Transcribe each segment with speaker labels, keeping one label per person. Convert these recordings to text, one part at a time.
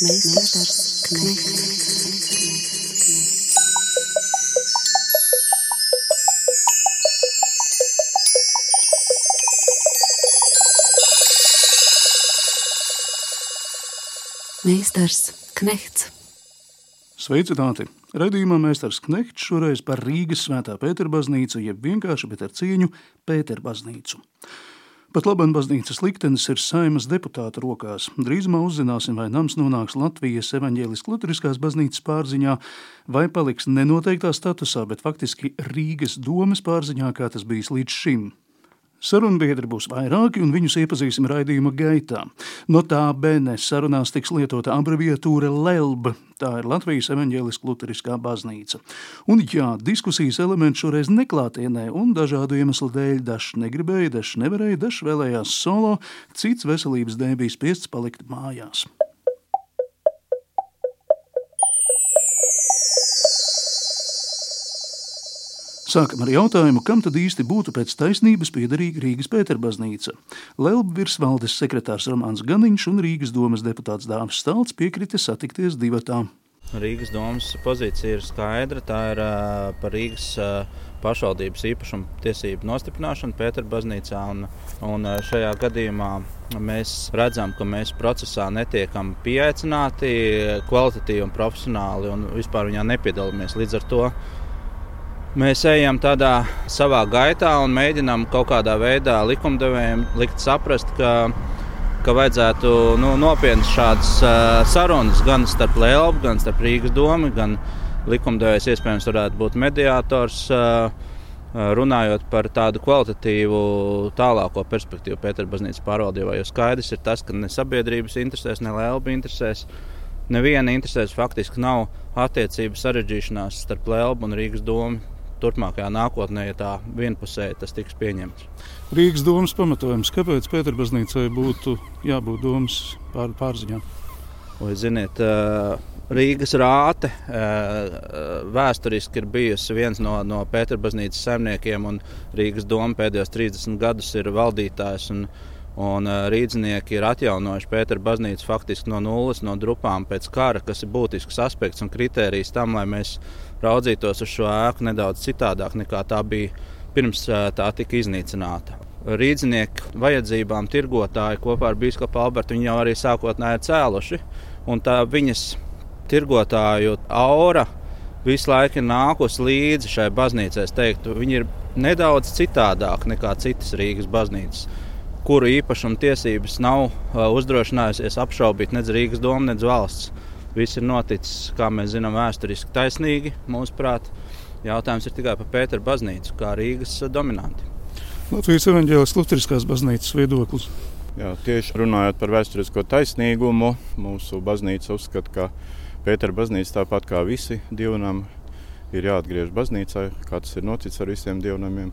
Speaker 1: Meistars Knechts. Meistars Knechts.
Speaker 2: Sveicināti! Radījumā Mēsters Knekts šoreiz par Rīgas svētā Pētera baznīcu, jeb vienkārši, bet ar cieņu Pētera baznīcu. Pat labam baznīcas liktenis ir saimas deputāta rokās. Drīzumā uzzināsim, vai nams nonāks Latvijas evaņģēliskās luteriskās baznīcas pārziņā, vai paliks nenoteiktā statusā, bet faktiski Rīgas domas pārziņā, kā tas bijis līdz šim. Sarunbiedri būs vairāki, un viņus iepazīsim raidījuma gaitā. No tā bene sarunās tiks lietota abreviatūra LELB, tā ir Latvijas evaņģēliskā luteriskā baznīca. Un jā, diskusijas elements šoreiz neklātienē, un dažādu iemeslu dēļ dažs negribēja, dažs nevarēja, dažs vēlējās solo, cits veselības dēļ bija spiests palikt mājās. Sākam ar jautājumu, kam tad īsti būtu pēc taisnības piederīga Rīgas Pēterbaznīca. Lelba virsvaldes sekretārs Romāns Ganiņš un Rīgas domas deputāts Dāvis Stalts piekrita satikties divatā.
Speaker 3: Rīgas domas pozīcija ir skaidra. Tā ir uh, par Rīgas uh, pašvaldības īpašumu tiesību nostiprināšanu Pēterbaznīcā. Un, un šajā gadījumā mēs redzam, ka mēs procesā netiekam pieaicināti kvalitatīvi un profesionāli un vispār viņā nepiedalāmies. Līdz ar to Mēs ejam tādā savā gaitā un mēģinām kaut kādā veidā likumdevējiem likt saprast, ka, ka vajadzētu nu, nopietnas šādas uh, sarunas gan starp Lielbu, gan starp Rīgas domu, gan likumdevējs iespējams varētu būt mediātors. Uh, runājot par tādu kvalitatīvu, tālāko perspektīvu Pēterbaznīcas pārvaldībā. Jo skaidrs ir tas, ka ne sabiedrības interesēs, ne Lielba interesēs. Neviena interesēs faktiski nav attiecību sarežģīšanās starp Lielbu un Rīgas domu turpmākajā nākotnē, ja tā vienpusēji tas tiks pieņemts.
Speaker 2: Rīgas domas pamatojums, kāpēc Pēterbaznīcai būtu jābūt domas pār, pārziņā?
Speaker 3: Vai ziniet, Rīgas rāte vēsturiski ir bijusi viens no, no Pēterbaznīcas saimniekiem, un Rīgas doma pēdējos 30 gadus ir valdītājs. Un, Un rīznieki ir atjaunojuši Pētera baznīcu faktiski no nulles, no drupām pēc kara, kas ir būtisks aspekts un kritērijs tam, lai mēs raudzītos uz šo ēku nedaudz citādāk nekā tā bija pirms tā tika iznīcināta. Rīznieku vajadzībām tirgotāji kopā ar Bīskapu Albertu jau arī sākotnēji cēluši, un tā viņas tirgotāju aura visu laiku ir nākusi līdzi šai baznīcai. Teiktu, viņi ir nedaudz citādāk nekā citas Rīgas baznīcas kuru īpašuma tiesības nav uzdrošinājusies apšaubīt nec Rīgas doma, nec valsts. Viss ir noticis, kā mēs zinām, vēsturiski taisnīgi, mūsuprāt. Jautājums ir tikai par Pētera baznīcu, kā Rīgas dominanti.
Speaker 2: Latvijas evanģēlis Lutriskās baznīcas viedoklis.
Speaker 4: Jā, tieši runājot par vēsturisko taisnīgumu, mūsu baznīca uzskata, ka Pētera baznīca tāpat kā visi divnami ir jāatgriež baznīcā, kā tas ir noticis ar visiem divnamiem.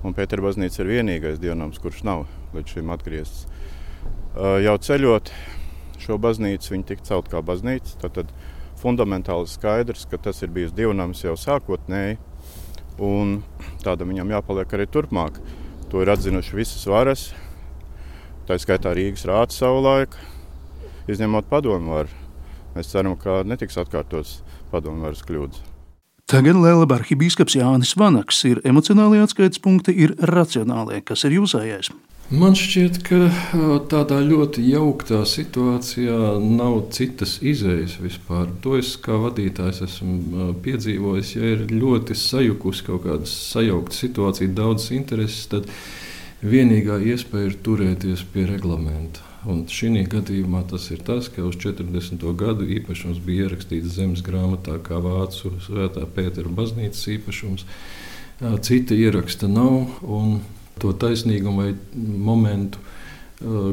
Speaker 4: Un Pētera baznīca ir vienīgais dievnams, kurš nav līdz šim atgriezts. Jau ceļot šo baznīcu, viņi tika celt kā baznīca. Tad, tad fundamentāli skaidrs, ka tas ir bijis dievnams jau sākotnēji, un tādam viņam jāpaliek arī turpmāk. To ir atzinuši visas varas, tā skaitā Rīgas rāta savulaik, izņemot padomu varu. Mēs ceram, ka netiks atkārtotas padomu varas kļūdas.
Speaker 2: Tagad Lielaba arhibīskaps Jānis Vanaks ir emocionālie atskaites punkti, ir racionālie. Kas ir jūsējais?
Speaker 5: Man šķiet, ka tādā ļoti jauktā situācijā nav citas izējas vispār. To es kā vadītājs esmu piedzīvojis. Ja ir ļoti sajukusi kaut kāda sajaukta situācija, daudzas intereses, tad vienīgā iespēja ir turēties pie reglamenta. Un šī gadījumā tas ir tas, ka uz 40. gadu īpašums bija ierakstīts zemes grāmatā, kā Vācu svētā Pētera baznīcas īpašums. Cita ieraksta nav, to taisnīgumu vai momentu,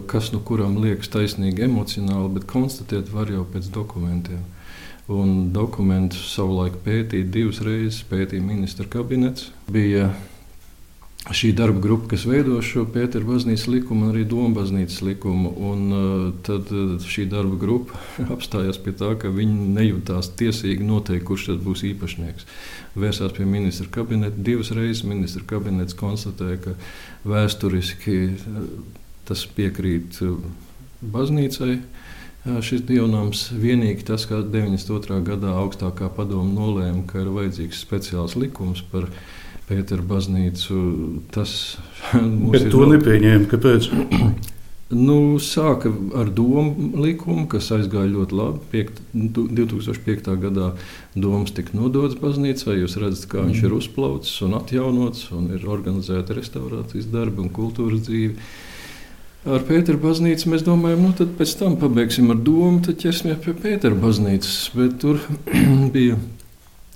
Speaker 5: kas nu kuram liekas taisnīgi emocionāli, bet konstatēt var jau pēc dokumentiem. Un dokumentus savulaik pētīja divas reizes, pētīja ministra kabinets. Bija šī darba grupa, kas veido šo Pētera baznīcas likumu un arī Doma baznīcas likumu. Un, uh, tad uh, šī darba grupa apstājās pie tā, ka viņi nejūtās tiesīgi noteikt, kurš tad būs īpašnieks. Vērsās pie ministra kabineta. Divas reizes ministra kabinets konstatēja, ka vēsturiski uh, tas piekrīt uh, baznīcai. šis dievnams. Vienīgi tas, ka 92. gadā augstākā padoma nolēma, ka ir vajadzīgs speciāls likums par Pētera baznīcu. Tas
Speaker 2: mums ir. To nepieņēma. Kāpēc?
Speaker 5: Nu, sāka ar domu likumu, kas aizgāja ļoti labi. Piekt, 2005. gadā domas tika nodotas baznīcai. Jūs redzat, kā mm. viņš ir uzplaucis un atjaunots, un ir organizēta restaurācijas darbi un kultūras dzīve. Ar Pētera baznīcu mēs domājam, nu tad pēc tam pabeigsim ar domu, tad ķersimies pie Pētera baznīcas. Bet tur bija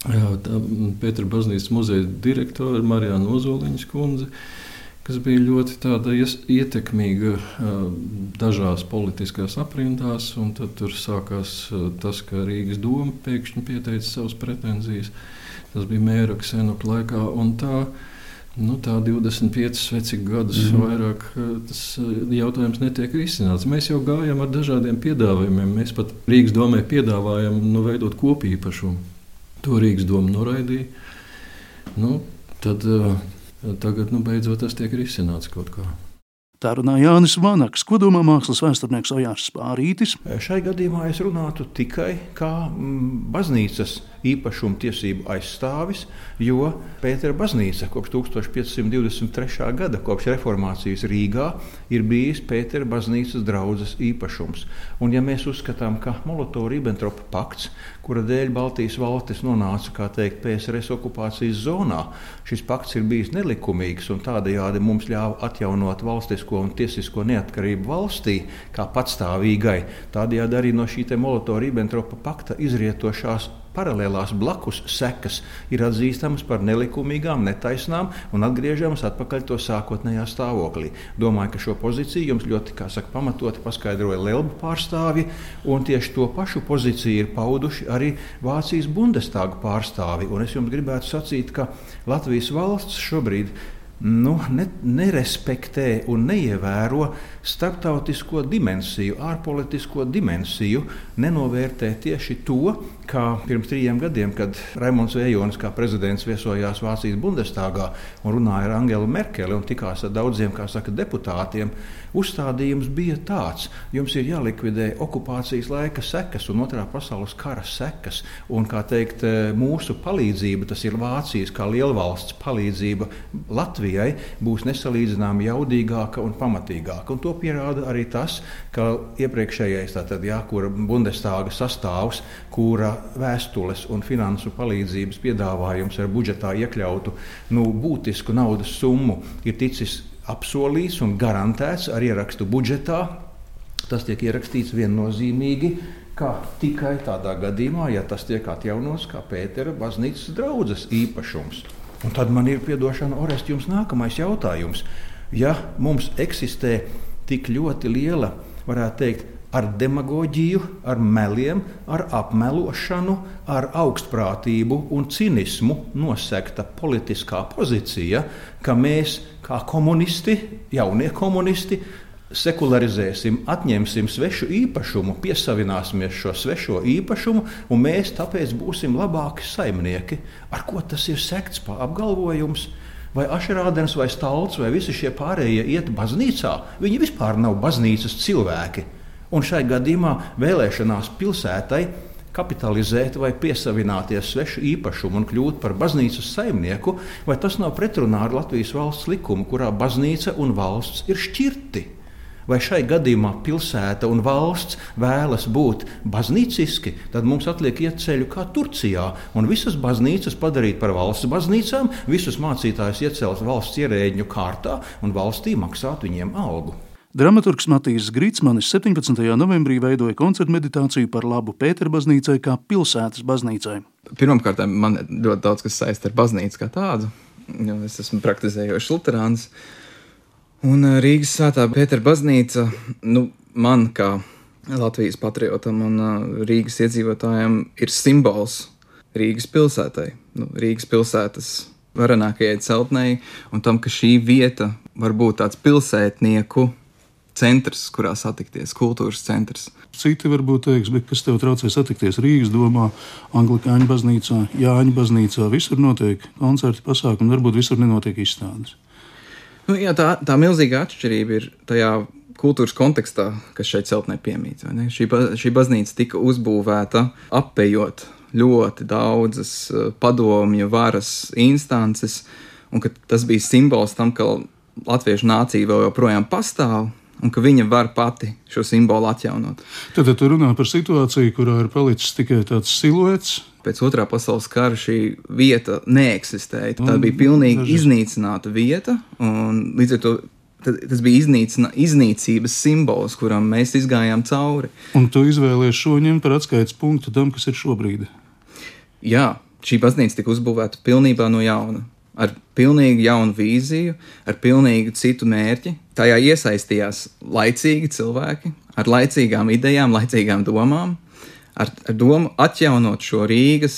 Speaker 5: Pētera baznīcas muzeja direktore Marijāna Ozoliņas kundze kas bija ļoti ietekmīga dažās politiskās aprindās. Tad tur sākās tas, ka Rīgas doma pēkšņi pieteica savas pretenzijas. Tas bija mēra ksenoka laikā. Tā, nu, tā 25 vai cik gadus mm. vairāk tas jautājums netiek risināts. Mēs jau gājām ar dažādiem piedāvājumiem. Mēs pat Rīgas domē piedāvājam nu, veidot kopīpašumu. To Rīgas doma noraidīja. Nu, tad, uh, Tagad nu, beidzot tas tiek risināts kaut kā.
Speaker 2: Tā runā Jānis Vanaks, kodomā mākslas vēsturnieks Ojārs Spārītis.
Speaker 6: Šai gadījumā es runātu tikai kā mm, baznīcas īpašuma tiesību aizstāvis, jo Pētera baznīca kopš 1523. gada, kopš reformācijas Rīgā, ir bijis Pētera baznīcas draudzes īpašums. Un ja mēs uzskatām, ka Molotovu-Ribbentropa pakts, kura dēļ Baltijas valstis nonāca teikt, PSRS okupācijas zonā, šis pakts ir bijis nelikumīgs un tādējādi mums ļāva atjaunot valstisko un tiesisko neatkarību valstī kā patstāvīgai, tādējādi arī no šī Molotovu-Ribbentropa pakta izrietošās paralēlās blakus sekas ir atzīstamas par nelikumīgām, netaisnām un atgriežamas atpakaļ to sākotnējā stāvoklī. Domāju, ka šo pozīciju jums ļoti saka, pamatoti paskaidroja Lielbu pārstāvji, un tieši to pašu pozīciju ir pauduši arī Vācijas Bundestāga pārstāvi. Un es jums gribētu sacīt, ka Latvijas valsts šobrīd nu, ne, nerespektē un neievēro starptautisko dimensiju, ārpolitisko dimensiju, nenovērtē tieši to, kā pirms trījiem gadiem, kad Raimons Vējonis kā prezidents viesojās Vācijas Bundestāgā un runāja ar Angelu Merkeli un tikās ar daudziem saka, deputātiem. Uzstādījums bija tāds, jums ir jālikvidē okupācijas laika sekas un otrā pasaules kara sekas. Un, kā teikt, mūsu palīdzība, tas ir Vācijas kā lielvalsts palīdzība Latvijai, būs nesalīdzināmi jaudīgāka un pamatīgāka. Un to pierāda arī tas, ka iepriekšējais, tātad, jā, kura Bundestāga sastāvs, kura vēstules un finansu palīdzības piedāvājums ar budžetā iekļautu nu, būtisku naudas summu ir ticis apsolīts un garantēts ar ierakstu budžetā. Tas tiek ierakstīts viennozīmīgi, kā tikai tādā gadījumā, ja tas tiek atjaunots kā Pētera baznīcas draudzes īpašums. Un tad man ir piedošana, Orest, jums nākamais jautājums. Ja mums eksistē tik ļoti liela, varētu teikt, ar demagoģiju, ar meliem, ar apmelošanu, ar augstprātību un cinismu nosegta politiskā pozīcija, ka mēs, kā komunisti, jaunie komunisti, sekularizēsim, atņemsim svešu īpašumu, piesavināsimies šo svešo īpašumu, un mēs tāpēc būsim labāki saimnieki. Ar ko tas ir sekts apgalvojums? Vai Ašerādens, vai Stalts, vai visi šie pārējie iet baznīcā? Viņi vispār nav baznīcas cilvēki. Un šai gadījumā vēlēšanās pilsētai kapitalizēt vai piesavināties svešu īpašumu un kļūt par baznīcas saimnieku, vai tas nav pretrunā ar Latvijas valsts likumu, kurā baznīca un valsts ir šķirti? Vai šai gadījumā pilsēta un valsts vēlas būt baznīciski, tad mums atliek iet ceļu kā Turcijā un visas baznīcas padarīt par valsts baznīcām, visus mācītājus iecelt valsts ierēģņu kārtā un valstī maksāt viņiem algu.
Speaker 2: Dramaturgs Matīs Grīsmanis 17. novembrī veidoja koncertu meditāciju par labu Pētera baznīcai kā pilsētas baznīcai.
Speaker 7: Pirmkārt, man ļoti daudz kas saistīts ar baznīcu kā tādu, jo es esmu praktizējošs luterāns. Un eh, Rīgas svētā Pētera baznīca, nu, man kā Latvijas patriotam un eh, Rīgas iedzīvotājiem ir simbols Rīgas pilsētai, nu, Rīgas pilsētas varenākajai celtnei un tam, ka šī vieta var būt tāds pilsētnieku centrs, kurā satikties, kultūras centrs.
Speaker 2: Citi varbūt teiks, bet kas tev traucē satikties Rīgas domā, Anglikāņu baznīcā, Jāņu baznīcā, visur notiek koncerti, pasākumi, varbūt visur nenotiek izstādes.
Speaker 7: Nu, jā, tā, tā milzīga atšķirība ir tajā kultūras kontekstā, kas šeit celtnē piemīt. Šī, šī baznīca tika uzbūvēta apējot ļoti daudzas eh, padomju varas instances, un tas bija simbols tam, ka latviešu nācija vēl joprojām pastāv. Un ka viņa var pati šo simbolu atjaunot.
Speaker 2: Tad, tad tu runā par situāciju, kurā ir palicis tikai tāds siluets.
Speaker 7: Pēc otrā pasaules kara šī vieta neeksistēja. Tā
Speaker 2: Un
Speaker 7: bija pilnīgi
Speaker 2: dažas-
Speaker 7: iznīcināta vieta, un līdz ar to tas bija iznīcina, iznīcības simbols, kuram mēs izgājām cauri.
Speaker 2: Un tu izvēlējies šo ņemt par atskaites punktu tam, kas ir šobrīd.
Speaker 7: Jā, šī baznīca tika uzbūvēta pilnībā no jauna. Ar pilnīgi jaunu vīziju, ar pilnīgi citu mērķi. Tajā iesaistījās laicīgi cilvēki, ar laicīgām idejām, laicīgām domām, ar, ar domu atjaunot šo Rīgas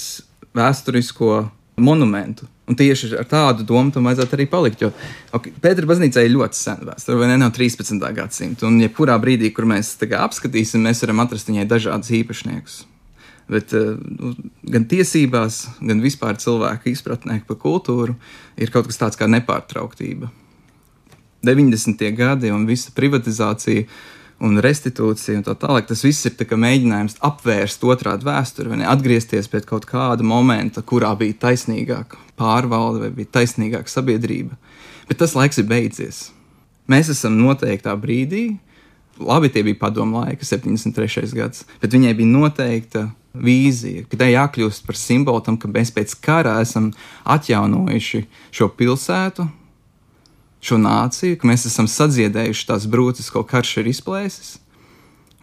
Speaker 7: vēsturisko monumentu. Un tieši ar tādu domu tam vajadzētu arī palikt. Jo okay, Pētera baznīcā ir ļoti sena vēsture, vai ne? Nav 13. gadsimta. Un jebkurā brīdī, kur mēs kā apskatīsim, mēs varam atrast viņai dažādus īpašniekus. Bet uh, nu, gan tiesībās, gan vispār cilvēka izpratnē par kultūru ir kaut kas tāds kā nepārtrauktība. 90. gadi un visa privatizācija un restitūcija un tā tālāk. Tas viss ir mēģinājums apvērst otrādi vēsturi, atgriezties pie kaut kāda momenta, kurā bija taisnīgāka pārvalde vai bija taisnīgāka sabiedrība. Bet tas laiks ir beidzies. Mēs esam noteiktā brīdī, labi, tie bija padomu laika, 73. gads, bet viņai bija noteikta vīzija, ka tai jākļūst par simbolu tam, ka mēs pēc kara esam atjaunojuši šo pilsētu, šo nāciju, ka mēs esam sadziedējuši tās brūces, ko karš ir izplēsis.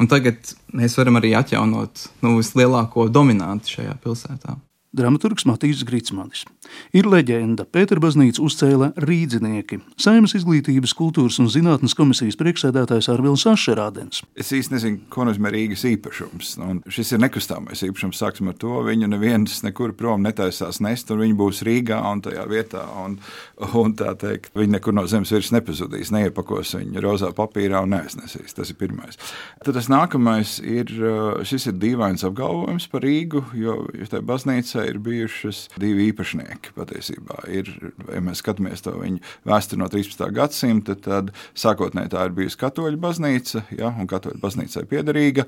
Speaker 7: Un tagad mēs varam arī atjaunot nu, vislielāko dominantu šajā pilsētā.
Speaker 2: Dramaturgs Matīs Gritsmanis. Ir leģenda, Pēterbaznīca uzcēla rīdzinieki, Saimnes izglītības, kultūras un zinātnes komisijas priekšsēdētājs Arvils Ašerādens.
Speaker 8: Es īsti nezinu, ko nozīmē Rīgas īpašums. Nu, un šis ir nekustamais īpašums. Sāksim ar to. Viņu neviens nekur prom netaisās nest, un viņi būs Rīgā un tajā vietā. Un, un tā teikt, viņi nekur no zemes virs nepazudīs, neiepakos viņu rozā papīrā un neaiznesīs. Tas ir pirmais. Tad tas nākamais ir, šis ir dīvains apgalvojums par Rīgu, jo, tajā baznīcā ir bijušas divi īpašnieki patiesībā. Ir, ja mēs skatāmies to viņu vēsturi no 13. gadsimta, tad sākotnēji tā ir bijusi katoļu baznīca, ja, un katoļu baznīcai piederīga.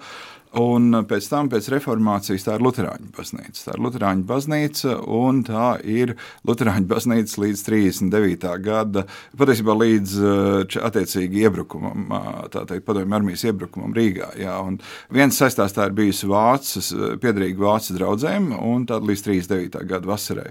Speaker 8: Un pēc tam, pēc reformācijas, tā ir Lutāņu baznīca. Tā ir Lutāņu baznīca, un tā ir Lutāņu baznīca līdz 39. gada, patiesībā līdz attiecīgi iebrukumam, tā teikt, padomju armijas iebrukumam Rīgā. Jā, un viens saistās tā ir bijusi Vācijas, piederīga Vācijas draudzēm, un tad līdz 39. gada vasarai.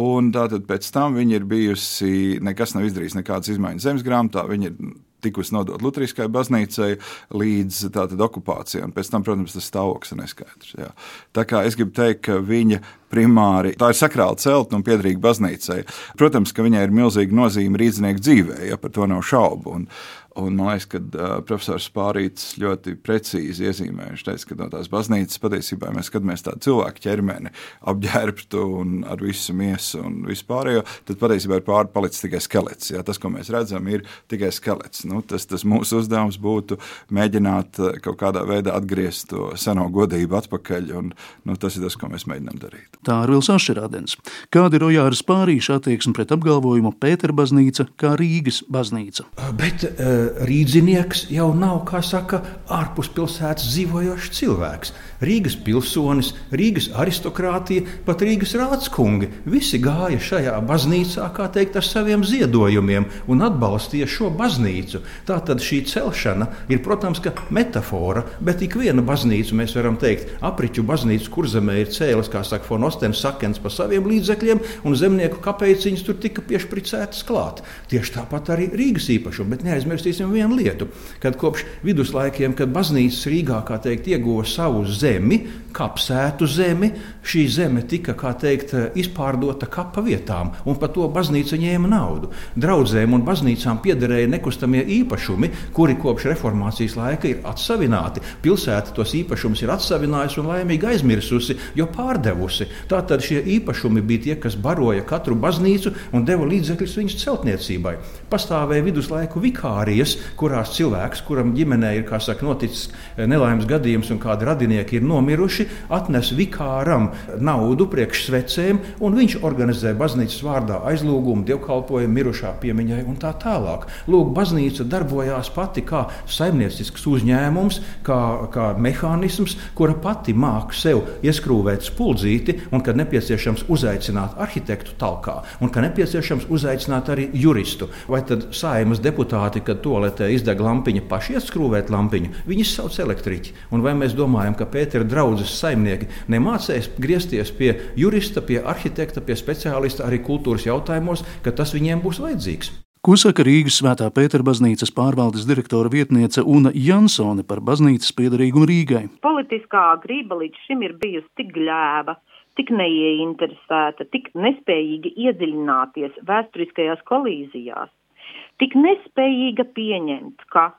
Speaker 8: Un tātad pēc tam viņi ir bijusi, nekas nav izdarījis nekādas izmaiņas zemes grāmatā, viņi ir tikusi nodota Lutheriskajai baznīcai līdz tātad okupācijai. Pēc tam, protams, tas stāvoklis ir neskaidrs. Jā. Tā kā es gribu teikt, ka viņa primāri tā ir sakrāla celtne un piederīga baznīcai. Protams, ka viņai ir milzīga nozīme rīznieku dzīvē, ja par to nav šaubu. Un, Un man liekas, ka uh, profesors Pārīts ļoti precīzi iezīmēja. Viņš teica, ka no tās baznīcas patiesībā mēs skatāmies tādu cilvēku ķermeni, apģērbtu un ar visu miesu un vispārējo, tad patiesībā ir pāri palicis tikai skelets. Jā, tas, ko mēs redzam, ir tikai skelets. Nu, tas, tas mūsu uzdevums būtu mēģināt kaut kādā veidā atgriezt to seno godību atpakaļ, un nu, tas ir tas, ko mēs mēģinām darīt.
Speaker 2: Tā ir Vils Ašerādens. Kāda ir Ojāras pārīša attieksme pret apgalvojumu Pētera baznīca kā Rīgas baznīca?
Speaker 6: Bet uh, rīznieks jau nav, kā saka, ārpus pilsētas dzīvojošs cilvēks. Rīgas pilsonis, Rīgas aristokrātija, pat Rīgas rādskungi. Visi gāja šajā baznīcā, kā teikt, ar saviem ziedojumiem un atbalstīja šo baznīcu. Tā tad šī celšana ir, protams, metāfora, bet ik viena baznīca, mēs varam teikt, apriņķu baznīca, kur zemē ir cēlis, kā saka Fonostens, sakens par saviem līdzekļiem, un zemnieku kapeiciņas tur tika piešpricētas klāt. Tieši tāpat arī Rīgas īpašumu, bet neaizmirsīsim vienu lietu, kad kopš viduslaikiem, kad baznīcas Rīgā, teikt, ieguva savu zemi, kapsētu zemi. Šī zeme tika teikt, izpārdota kapa vietām, un par to baznīca ņēma naudu. Draudzēm un baznīcām piederēja nekustamie īpašumi, kuri kopš reformācijas laika ir atsavināti. Pilsēta tos īpašumus ir atsavinājusi un laimīgi aizmirsusi, jo pārdevusi. Tātad šie īpašumi bija tie, kas baroja katru baznīcu un deva līdzekļus viņas celtniecībai. Pastāvēja viduslaiku vikārijas, kurās cilvēks, kuram ģimenē ir saka, noticis eh, nelaimes gadījums un kādi radinieki ir nomiruši, atnes vikāram naudu priekš svecēm, un viņš organizē baznīcas vārdā aizlūgumu, dievkalpojumu mirušā piemiņai un tā tālāk. Lūk, baznīca darbojās pati kā saimniecisks uzņēmums, kā, kā mehānisms, kura pati māca sev ieskrūvēt spuldzīti, un, kad nepieciešams, uzaicināt arhitektu talkā, un, kad nepieciešams, uzaicināt arī juristu. Vai tad saimas deputāti, kad toaletē izdeg lampiņu, paši ieskrūvēt lampiņu, viņi sauc elektriķi. Un vai mēs domājam, ka Pētera draudzes saimnieki nemācēs griezties pie jurista, pie arhitekta, pie speciālista arī kultūras jautājumos, ka tas viņiem būs vajadzīgs?
Speaker 2: Ko saka Rīgas Svētā Pētera baznīcas pārvaldes direktora vietniece Una Jansone par baznīcas piedarīgumu Rīgai?
Speaker 9: Politiskā grība līdz šim ir bijusi tik gļēva, tik neieinteresēta, tik nespējīga iedziļināties vēsturiskajās kolīzijās, tik nespējīga pieņemt, ka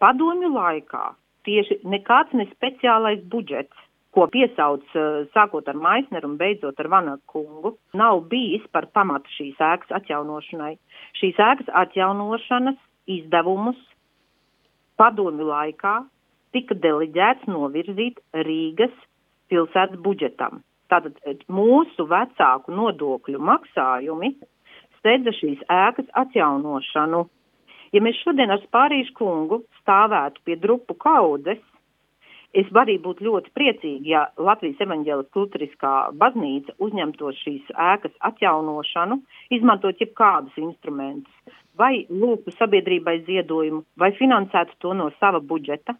Speaker 9: padomju laikā tieši nekāds ne speciālais budžets ko piesauc eh, sākot ar Maisneru un beidzot ar Vanagu kungu, nav bijis par pamatu šīs ēkas atjaunošanai. Šīs ēkas atjaunošanas izdevumus padomju laikā tika deleģēts novirzīt Rīgas pilsētas budžetam. Tātad eh, mūsu vecāku nodokļu maksājumi steidza šīs ēkas atjaunošanu. Ja mēs šodien ar Spārīšu kungu stāvētu pie drupu kaudzes, Es arī būtu ļoti priecīgi, ja Latvijas evaņģēlas kultūriskā baznīca uzņemtos šīs ēkas atjaunošanu, izmantot jebkādus instrumentus, vai lūgtu sabiedrībai ziedojumu, vai finansētu to no sava budžeta,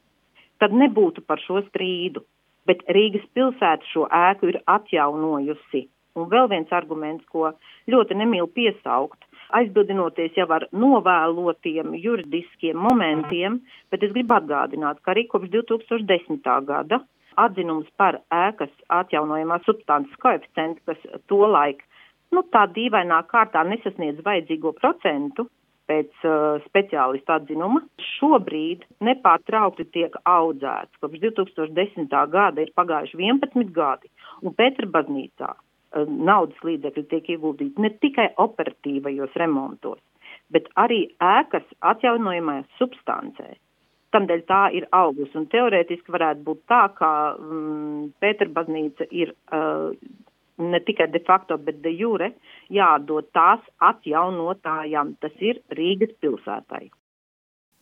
Speaker 9: tad nebūtu par šo strīdu. Bet Rīgas pilsēta šo ēku ir atjaunojusi. Un vēl viens arguments, ko ļoti nemīlu piesaukt, aizbildinoties jau ar novēlotiem juridiskiem momentiem, bet es gribu atgādināt, ka arī kopš 2010. gada atzinums par ēkas atjaunojamā substances koeficientu, kas tolaik nu, tā dīvainā kārtā nesasniedz vajadzīgo procentu pēc uh, speciālista atzinuma, šobrīd nepārtraukti tiek audzēts. Kopš 2010. gada ir pagājuši 11 gadi, un Pētera baznīcā naudas līdzekļi tiek ieguldīti ne tikai operatīvajos remontos, bet arī ēkas atjaunojamajā substancē. Tamdēļ tā ir augus, un teorētiski varētu būt tā, ka mm, Pēterbaznīca ir uh, ne tikai de facto, bet de jure jādod tās atjaunotājām, tas ir Rīgas pilsētai.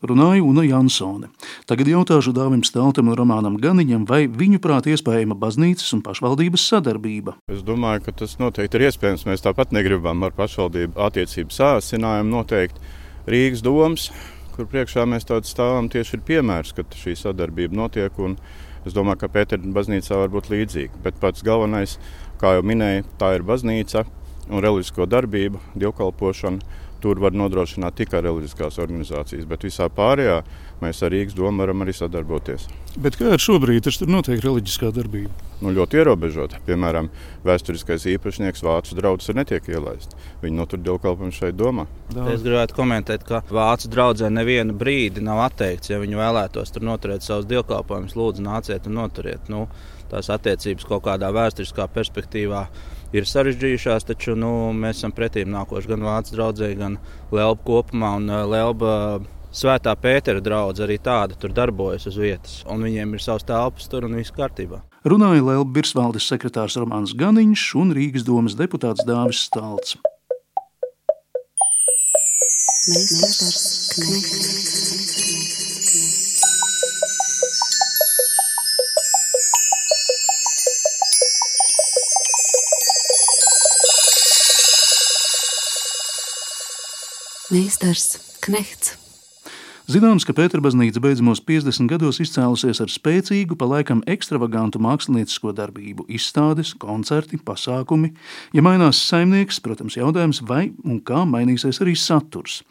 Speaker 2: Runāja Una Jansone. Tagad jautāšu Dāvim Steltam un Romānam Ganiņam, vai viņuprāt iespējama baznīcas un pašvaldības sadarbība.
Speaker 4: Es domāju, ka tas noteikti ir iespējams. Mēs tāpat negribam ar pašvaldību attiecību sāsinājumu noteikt Rīgas domas, kur priekšā mēs tādā stāvam tieši ir piemērs, ka šī sadarbība notiek. Es domāju, ka Pētera baznīcā var būt līdzīga. Bet pats galvenais, kā jau minēju, tā ir baznīca un reliģisko darbību, dievkalpošana Tur var nodrošināt tikai reliģiskās organizācijas, bet visā pārējā mēs ar Rīgas domu varam arī sadarboties.
Speaker 2: Bet kā ar šobrīd tur notiek reliģiskā darbība?
Speaker 4: Nu, ļoti ierobežota. Piemēram, vēsturiskais īpašnieks Vācu draugs netiek ielaists. Viņi notur dievkalpojumu šeit domā.
Speaker 3: Es gribētu komentēt, ka Vācu draudzē nevienu brīdi nav atteikts. Ja viņi vēlētos tur noturēt savus dievkalpojumus, lūdzu, nāciet un noturiet. Nu, tās attiecības kaut kādā vēsturiskā perspektīvā ir sarežģījušās, taču nu, mēs esam pretīm nākoši gan Vācijas draugai, gan Lielba kopumā. Un uh, Lielba Svētā Pētera draugs arī tāda tur darbojas uz vietas, un viņiem ir savs telpas tur un viss kārtībā.
Speaker 2: Runāja Lielba Birsvaldes sekretārs Romanis Ganiņš un Rīgas domas deputāts Dāvis Stalts. Meistars,
Speaker 1: Meistars Knehts.
Speaker 2: Zināms, ka Pēterbaznīca beidzamos 50 gados izcēlusies ar spēcīgu, palaikam ekstravagantu māksliniecisko darbību, izstādes, koncerti, pasākumi. Ja mainās saimnieks, protams, jautājums, vai un kā mainīsies arī saturs.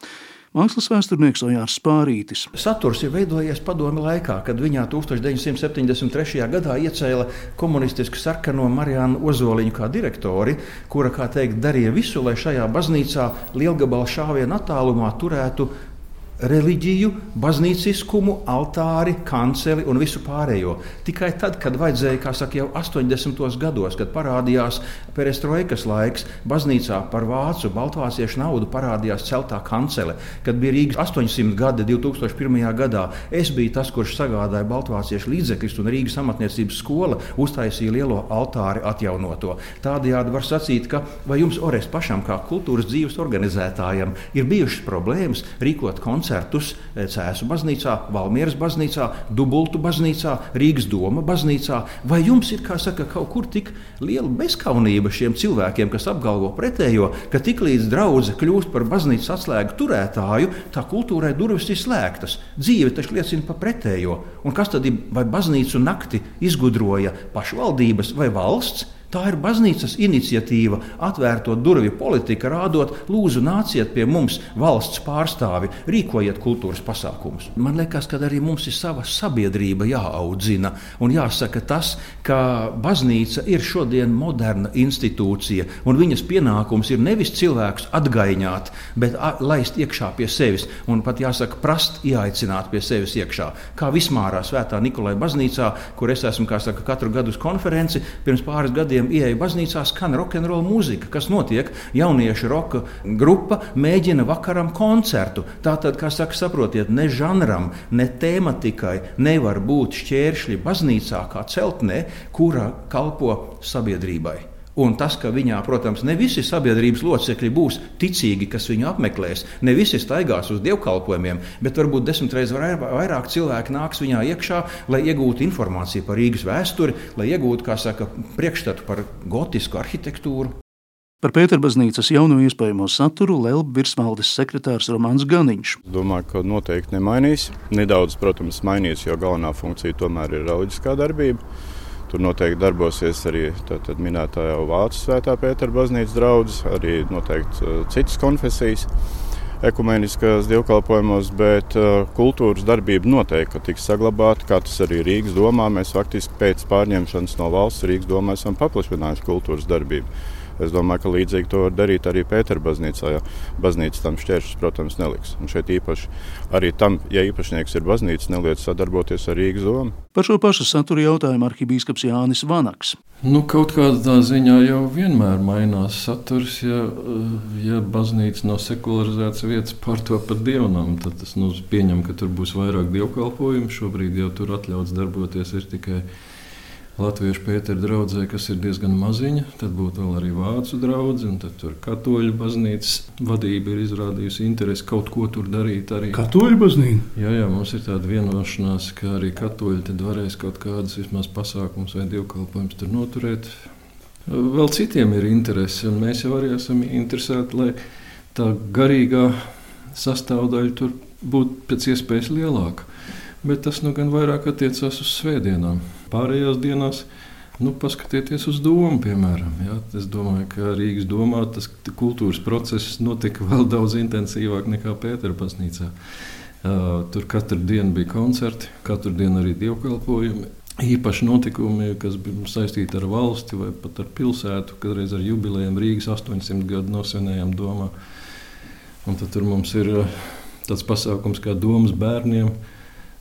Speaker 2: Mākslas vēsturnieks Ojārs Spārītis.
Speaker 6: Saturs ir veidojies padomi laikā, kad viņā 1973. gadā iecēla komunistisku sarkano Marijānu Ozoliņu kā direktori, kura, kā teikt, darīja visu, lai šajā baznīcā lielgabala šāvienu attālumā turētu reliģiju, baznīciskumu, altāri, kanceli un visu pārējo. Tikai tad, kad vajadzēja, kā saka, jau 80. gados, kad parādījās perestroikas laiks, baznīcā par vācu, baltvāciešu naudu parādījās celtā kancele, kad bija Rīgas 800 gadi 2001. gadā. Es biju tas, kurš sagādāja baltvāciešu līdzekļus, un Rīgas amatniecības skola uztaisīja lielo altāri atjaunoto. Tādējādi var sacīt, ka vai jums, Ores, pašam kā kultūras dzīves organizētājam, ir bijušas problēmas rīkot koncertus? Koncertus eh, Cēzu baznīcā, Valmieras baznīcā, Dubultu baznīcā, Rīgas doma baznīcā. Vai jums ir saka, kaut kur tik liela bezskaunība šiem cilvēkiem, kas apgalvo pretējo, ka tiklīdz draudzene kļūst par baznīcas atslēgu turētāju, tā kultūrai durvis ir slēgtas. Dzīve taču liecina par pretējo. Un kas tad ir vai baznīcu nakti izgudroja pašvaldības vai valsts? Tā ir baznīcas iniciatīva, atvērto durvju politika, rādot, lūdzu, nāciet pie mums, valsts pārstāvi, rīkojiet kultūras pasākumus. Man liekas, ka arī mums ir sava sabiedrība jāaudzina. Un jāsaka tas, ka baznīca ir šodien moderna institūcija, un viņas pienākums ir nevis cilvēkus atgaiņot, bet laist iekšā pie sevis, un pat jāsaka, prast ieaicināt pie sevis iekšā. Kā Vismārā, Svētā Nikolai baznīcā, kur es esmu saka, katru gadu uz konferenci, pirms pāris gadiem gadiem ieeja baznīcā, skan rokenrola mūzika. Kas notiek? Jauniešu roka grupa mēģina vakaram koncertu. Tātad, kā saka, saprotiet, ne žanram, ne tematikai nevar būt šķēršļi baznīcā kā celtnē, kura kalpo sabiedrībai. Un tas, ka viņā, protams, ne visi sabiedrības locekļi būs ticīgi, kas viņu apmeklēs, ne visi staigās uz dievkalpojumiem, bet varbūt desmit reizes vairāk cilvēku nāks viņā iekšā, lai iegūtu informāciju par Rīgas vēsturi, lai iegūtu, kā saka, priekšstatu par gotisku arhitektūru.
Speaker 2: Par Pēterbaznīcas jauno iespējamo saturu Lelba virsvaldes sekretārs Romāns Ganiņš.
Speaker 4: Domāju, ka noteikti nemainīs. Nedaudz, protams, mainīs, jo galvenā funkcija tomēr ir reliģiskā darbība. Tur noteikti darbosies arī minētā jau Vācu svētā Pētera baznīcas draugs, arī noteikti uh, citas konfesijas ekumeniskās dievkalpojumos, bet uh, kultūras darbība noteikti tiks saglabāta, kā tas arī Rīgas domā. Mēs faktiski pēc pārņemšanas no valsts Rīgas domā esam paplašinājuši kultūras darbību. Es domāju, ka līdzīgi to var darīt arī Pēterbaznīcā, jo baznīca tam šķēršļus, protams, neliks. Un šeit īpaši arī tam, ja īpašnieks ir baznīca, neliec sadarboties ar Rīgas domu.
Speaker 2: Par šo pašu saturu jautājumu arhibīskaps Jānis Vanaks.
Speaker 5: Nu, kaut kādā ziņā jau vienmēr mainās saturs. Ja, ja baznīca nav sekularizēts vietas par to par dievnam, tad tas nu, pieņem, ka tur būs vairāk dievkalpojumu. Šobrīd jau tur atļauts darboties tikai Latviešu Pētera draudzē, kas ir diezgan maziņa, tad būtu vēl arī vācu draugs, un tur katoļu baznīcas vadība ir izrādījusi interesi kaut ko tur darīt. Arī.
Speaker 2: Katoļu baznīca?
Speaker 5: Jā, jā, mums ir tāda vienošanās, ka arī katoļi tad varēs kaut kādus vismaz pasākumus vai dievkalpojumus tur noturēt. Vēl citiem ir interese, un mēs jau arī esam interesēti, lai tā garīgā sastāvdaļa tur būtu pēc iespējas lielāka bet tas nu gan vairāk attiecās uz svētdienām. Pārējās dienās Nu, paskatieties uz domu, piemēram. Ja? Es domāju, ka Rīgas domā tas kultūras process notika vēl daudz intensīvāk nekā Pēterbaznīcā. Uh, tur katru dienu bija koncerti, katru dienu arī dievkalpojumi. Īpaši notikumi, kas bija saistīti ar valsti vai pat ar pilsētu, kādreiz ar jubilejām Rīgas 800 gadu nosvinējām domā. Un tad mums ir tāds pasākums kā domas bērniem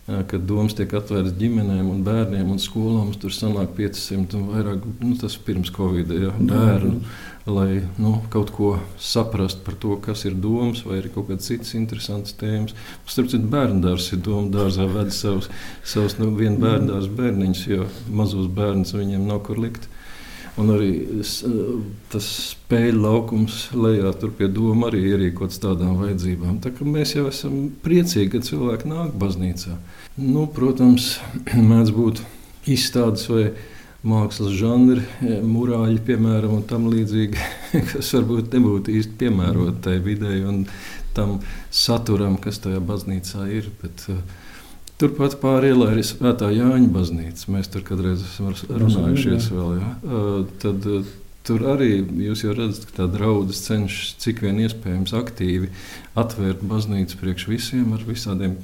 Speaker 5: kad domas tiek atvērtas ģimenēm, un bērniem un skolām. Tur sanāk 500 un vairāk, nu, tas pirms Covid ja, bērnu, lai nu, kaut ko saprastu par to, kas ir domas, vai ir kaut kādas citas interesantas tēmas. Starp citu, bērnu dārzs ir doma dārzā ved savus, savus nu, vienu bērnu dārza bērniņus, jo mazos bērnus viņiem nav kur likt. Un arī tas spēļu laukums lejā pie doma arī ierīkots tādām vajadzībām. Tā mēs jau esam priecīgi, ka cilvēki nāk baznīcā. Nu, protams, mēdz būt izstādes vai mākslas žanri, mūrāļi, piemēram, un tam līdzīgi, kas varbūt nebūtu īsti piemēroti tai videi un tam saturam, kas tajā baznīcā ir. Bet, uh, Turpat pāri ielai ir Svētā Jāņa baznīca. Mēs tur kādreiz esam runājušies vēl. Ja? Tad, tur arī jūs jau redzat, ka tā draudzes cenšas cik vien iespējams aktīvi atvērt baznīcu priekš visiem ar visādiem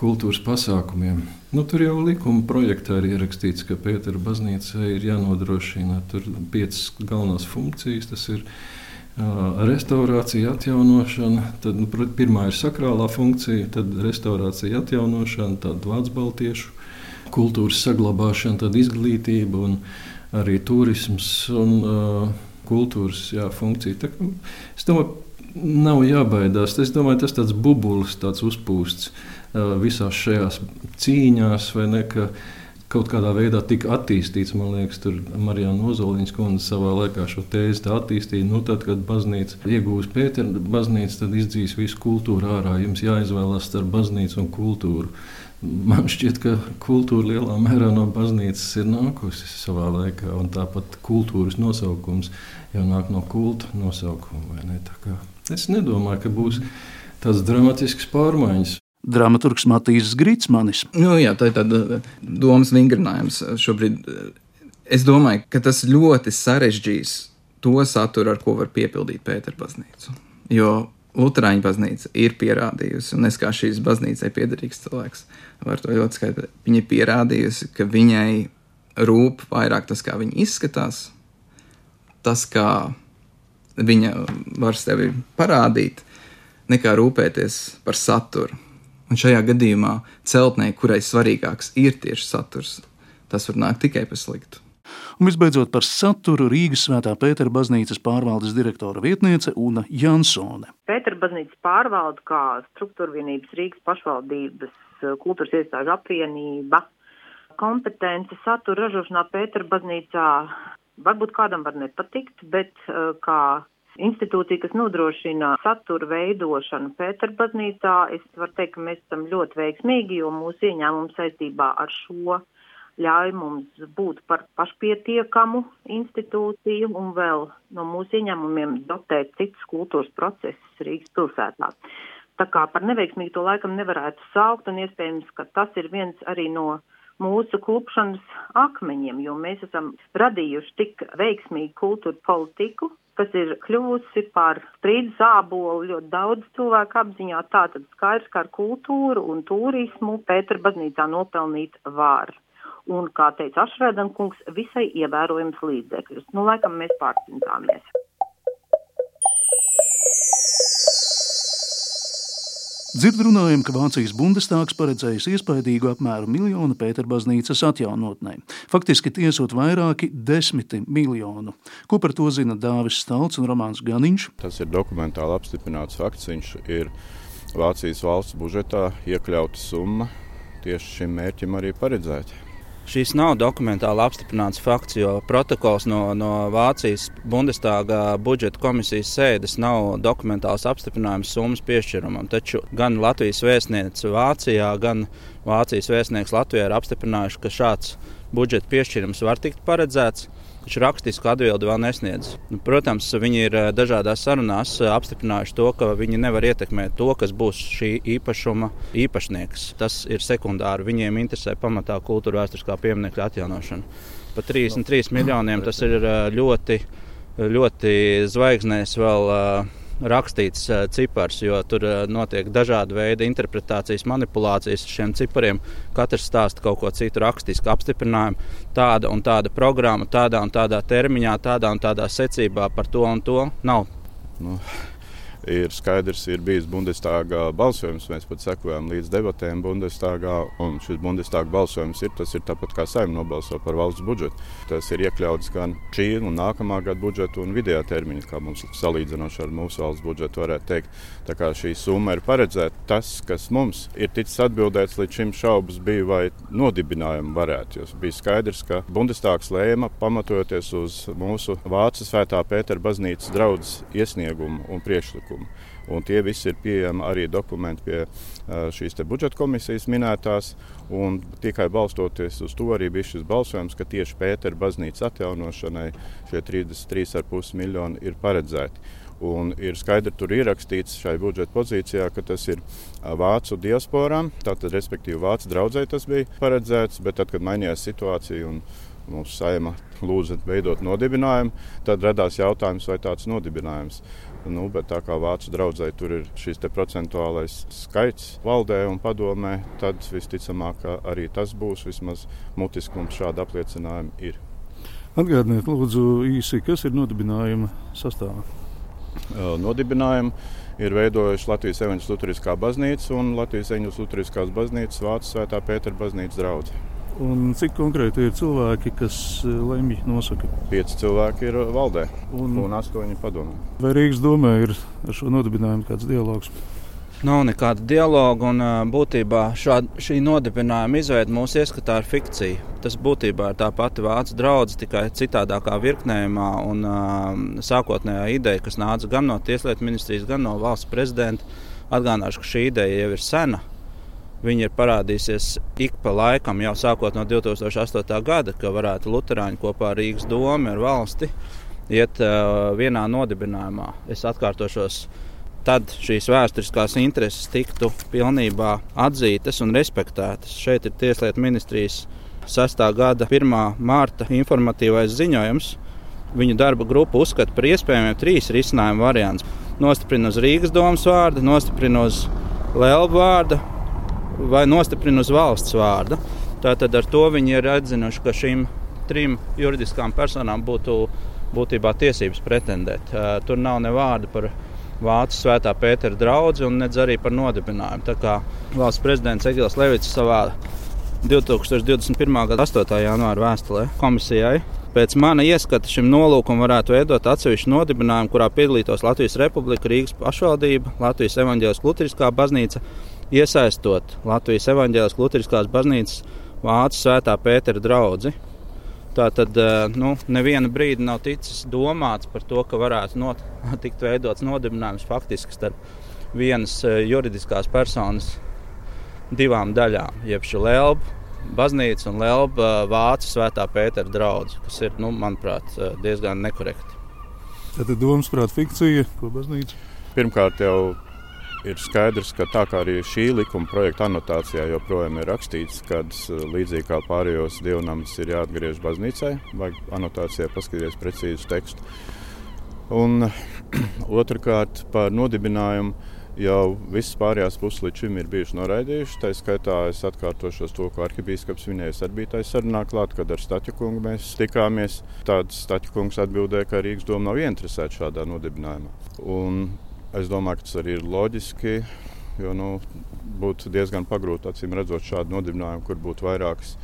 Speaker 5: kultūras pasākumiem. Nu, tur jau likuma projektā ir ierakstīts, ka Pētera baznīcai ir jānodrošina piecas galvenās funkcijas. Tas ir restaurācija, atjaunošana. Tad, nu, pirmā ir sakrālā funkcija, tad restaurācija, atjaunošana, tad vācu baltiešu kultūras saglabāšana, tad izglītība un arī turisms un uh, kultūras jā, funkcija. Tā, es domāju, nav jābaidās. Es domāju, tas tāds bubulis, tāds uzpūsts uh, visās šajās cīņās, vai ne? Ka, kaut kādā veidā tika attīstīts. Man liekas, tur Marijāna Ozoliņas kundze savā laikā šo tēzi attīstīja. Nu, tad, kad baznīca iegūs Pētera baznīcu, tad izdzīs visu kultūru ārā. Jums jāizvēlas starp baznīcu un kultūru. Man šķiet, ka kultūra lielā mērā no baznīcas ir nākusi savā laikā, un tāpat kultūras nosaukums jau nāk no kulta nosaukuma. Ne? Es nedomāju, ka būs tādas dramatiskas pārmaiņas
Speaker 2: dramaturgs Matīs Grīsmanis.
Speaker 7: Nu, jā, tā ir tāda domas vingrinājums šobrīd. Es domāju, ka tas ļoti sarežģīs to saturu, ar ko var piepildīt Pētera baznīcu. Jo Lutāņu baznīca ir pierādījusi, un es kā šīs baznīcai piederīgs cilvēks, varu to ļoti skaidri. Viņa ir pierādījusi, ka viņai rūp vairāk tas, kā viņa izskatās, tas, kā viņa var sevi parādīt, nekā rūpēties par saturu. Un šajā gadījumā celtnē, kurai svarīgāks ir tieši saturs, tas var nākt tikai par sliktu.
Speaker 2: Un visbeidzot par saturu Rīgas Svētā Pētera baznīcas pārvaldes direktora vietniece Una Jansone.
Speaker 9: Pētera baznīcas pārvalde kā struktūra vienības Rīgas pašvaldības eh, kultūras iestāžu apvienība kompetence satura ražošanā Pētera baznīcā varbūt kādam var nepatikt, bet eh, kā institūcija, kas nodrošina satura veidošanu Pēterbaznīcā. Es varu teikt, ka mēs esam ļoti veiksmīgi, jo mūsu ieņēmums saistībā ar šo ļauj mums būt par pašpietiekamu institūciju un vēl no mūsu ieņēmumiem dotēt citus kultūras procesus Rīgas pilsētā. Tā kā par neveiksmīgu to laikam nevarētu saukt, un iespējams, ka tas ir viens arī no mūsu klupšanas akmeņiem, jo mēs esam radījuši tik veiksmīgu kultūra politiku, kas ir kļuvusi par strīdus ābolu ļoti daudz cilvēku apziņā. Tātad skaidrs, ka ar kultūru un turismu Pētera baznīcā nopelnīt var. Un, kā teica Ašrēdankungs, visai ievērojams līdzekļus. Nu, laikam mēs pārcintāmies.
Speaker 2: Dzird runājam, ka Vācijas Bundestāgs paredzējis iespaidīgu apmēru miljonu Pēterbaznīcas atjaunotnē. Faktiski tiesot vairāki desmiti miljonu. Ko par to zina Dāvis Stalts un Romāns Ganiņš?
Speaker 4: Tas ir dokumentāli apstiprināts fakts. Viņš ir Vācijas valsts budžetā iekļauta summa tieši šim mērķim arī paredzēta.
Speaker 3: Šis nav dokumentāli apstiprināts fakts, jo protokols no, no Vācijas Bundestāga budžeta komisijas sēdes nav dokumentāls apstiprinājums summas piešķirumam. Taču gan Latvijas vēstniece Vācijā, gan Vācijas vēstnieks Latvijā ir apstiprinājuši, ka šāds budžeta piešķirums var tikt paredzēts. Viņš rakstisku atbildi vēl nesniedz. Nu, protams, viņi ir eh, dažādās sarunās eh, apstiprinājuši to, ka viņi nevar ietekmēt to, kas būs šī īpašuma īpašnieks. Tas ir sekundāri. Viņiem interesē pamatā kultūra vēsturiskā pieminiekta atjaunošana. Par 33 miljoniem tas ir eh, ļoti, ļoti zvaigznēs vēl rakstīts uh, cipars, jo tur uh, notiek dažādi veidi interpretācijas, manipulācijas ar šiem cipariem. Katrs stāsta kaut ko citu rakstisku apstiprinājumu. Tāda un tāda programma, tādā un tādā termiņā, tādā un tādā secībā par to un to nav.
Speaker 4: Nu ir skaidrs, ir bijis Bundestāga balsojums. Mēs pat sekojam līdz debatēm Bundestāgā. Un šis Bundestāga balsojums ir ir tāpat kā saimnieks nobalso par valsts budžetu. Tas ir iekļauts gan šī un nākamā gada budžetu un vidējā termiņa, kā mums salīdzinoši ar mūsu valsts budžetu varētu teikt. Tā kā šī summa ir paredzēta, tas, kas mums ir ticis atbildēts līdz šim šaubas bija, vai nodibinājumu varētu. Jo bija skaidrs, ka Bundestāgs lēma pamatojoties uz mūsu Vācijas svētā Pētera baznīcas draudzes iesniegumu un priekšlikumu pasākumu. Un tie visi ir pieejami arī dokumenti pie šīs budžeta komisijas minētās. Tikai balstoties uz to arī bija šis balsojums, ka tieši Pētera baznīcas atjaunošanai šie 33,5 miljoni ir paredzēti. Un ir skaidri tur ierakstīts šai budžeta pozīcijā, ka tas ir vācu diasporām, tātad, respektīvi, vācu draugai tas bija paredzēts, bet tad, kad mainījās situācija un mūsu saima lūdza veidot nodibinājumu, tad radās jautājums, vai tāds nodibinājums Nu, bet tā kā vācu draugai tur ir šis procentuālais skaits valdē un padomē, tad visticamāk arī tas būs. Vismaz mutiski mums šāda apliecinājuma ir.
Speaker 2: Atgādiniet, lūdzu, īsi, kas ir nodibinājuma sastāvā.
Speaker 4: nodibinājumu ir veidojuši Latvijas Evanģēlis Lutheriskā baznīca un Latvijas Evanģēlis Lutheriskās baznīcas Vācijas Svētā Pētera baznīcas draugs.
Speaker 2: Un cik konkrēti ir cilvēki, kas lemj, nosaka?
Speaker 4: Pieci cilvēki ir valdē
Speaker 2: un,
Speaker 4: un astoņi padomē.
Speaker 2: Vai Rīgas domē ir ar šo nodibinājumu kāds dialogs?
Speaker 3: Nav nekāda dialoga, un būtībā šād, šī nodibinājuma izveide mūsu ieskatā ir fikcija. Tas būtībā ir tā pati vācu draudzene, tikai citādākā virknējumā. Un, sākotnējā ideja, kas nāca gan no Tieslietu ministrijas, gan no valsts prezidenta, atgādināšu, ka šī ideja jau ir sena. Viņa ir parādījusies ik pa laikam, jau sākot no 2008. gada, ka varētu Lutāņi kopā ar Rīgas domu ar valsti iet uh, vienā nodibinājumā. Es atkārtošos tad šīs vēsturiskās intereses tiktu pilnībā atzītas un respektētas. Šeit ir Tieslietu ministrijas 6. gada 1. mārta informatīvais ziņojums. Viņu darba grupa uzskata par iespējamiem trīs risinājumu variantus. Nostiprina uz Rīgas domas vārdu, nostiprina uz Lēlbu vārdu vai nostiprina uz valsts vārdu. Tātad ar to viņi ir atzinuši, ka šīm trim juridiskām personām būtu būtībā tiesības pretendēt. Tur nav ne vārda par Vācijas svētā Pētera draugu un arī par nodibinājumu. Tā kā valsts prezidents Egils Levits savā 2021. gada 8. janvāra vēstulē komisijai Pēc mana ieskata šim nolūkam varētu veidot atsevišķu nodibinājumu, kurā piedalītos Latvijas Republika, Rīgas pašvaldība, Latvijas evaņģēliskā Lutriskā baznīca, iesaistot Latvijas evaņģēliskās Lutriskās baznīcas Vācu svētā Pētera draugu. Tā tad eh, nu, nevienu brīdi nav ticis domāts par to, ka varētu not, tikt veidots nodibinājums faktiski starp vienas eh, juridiskās personas divām daļām, jeb šī lēlba baznīca un lēlba eh, vācu svētā Pētera draugs, kas ir, nu, manuprāt, diezgan nekorekti.
Speaker 2: Tad domas prāt fikcija, ko baznīca?
Speaker 4: Pirmkārt jau ir skaidrs, ka tā kā arī šī likuma projekta anotācijā joprojām ir rakstīts, ka līdzīgi kā pārējos dievnams ir jāatgriež baznīcai, vajag anotācijā paskatīties precīzu tekstu. Un otrkārt par nodibinājumu jau visas pārējās puses līdz šim ir bijušas noraidījušas. Tā skaitā es atkārtošos to, ko arhibīskaps minēja Sarbītais sarunā klāt, kad ar Staķu kungu mēs tikāmies. Tāds Staķu kungs atbildēja, ka Rīgas doma nav ieinteresēta šādā nodibinājumā. Un Es domāju, ka tas arī ir loģiski, jo nu, būtu diezgan pagrūti acīm redzot šādu nodibinājumu, kur būtu vairākas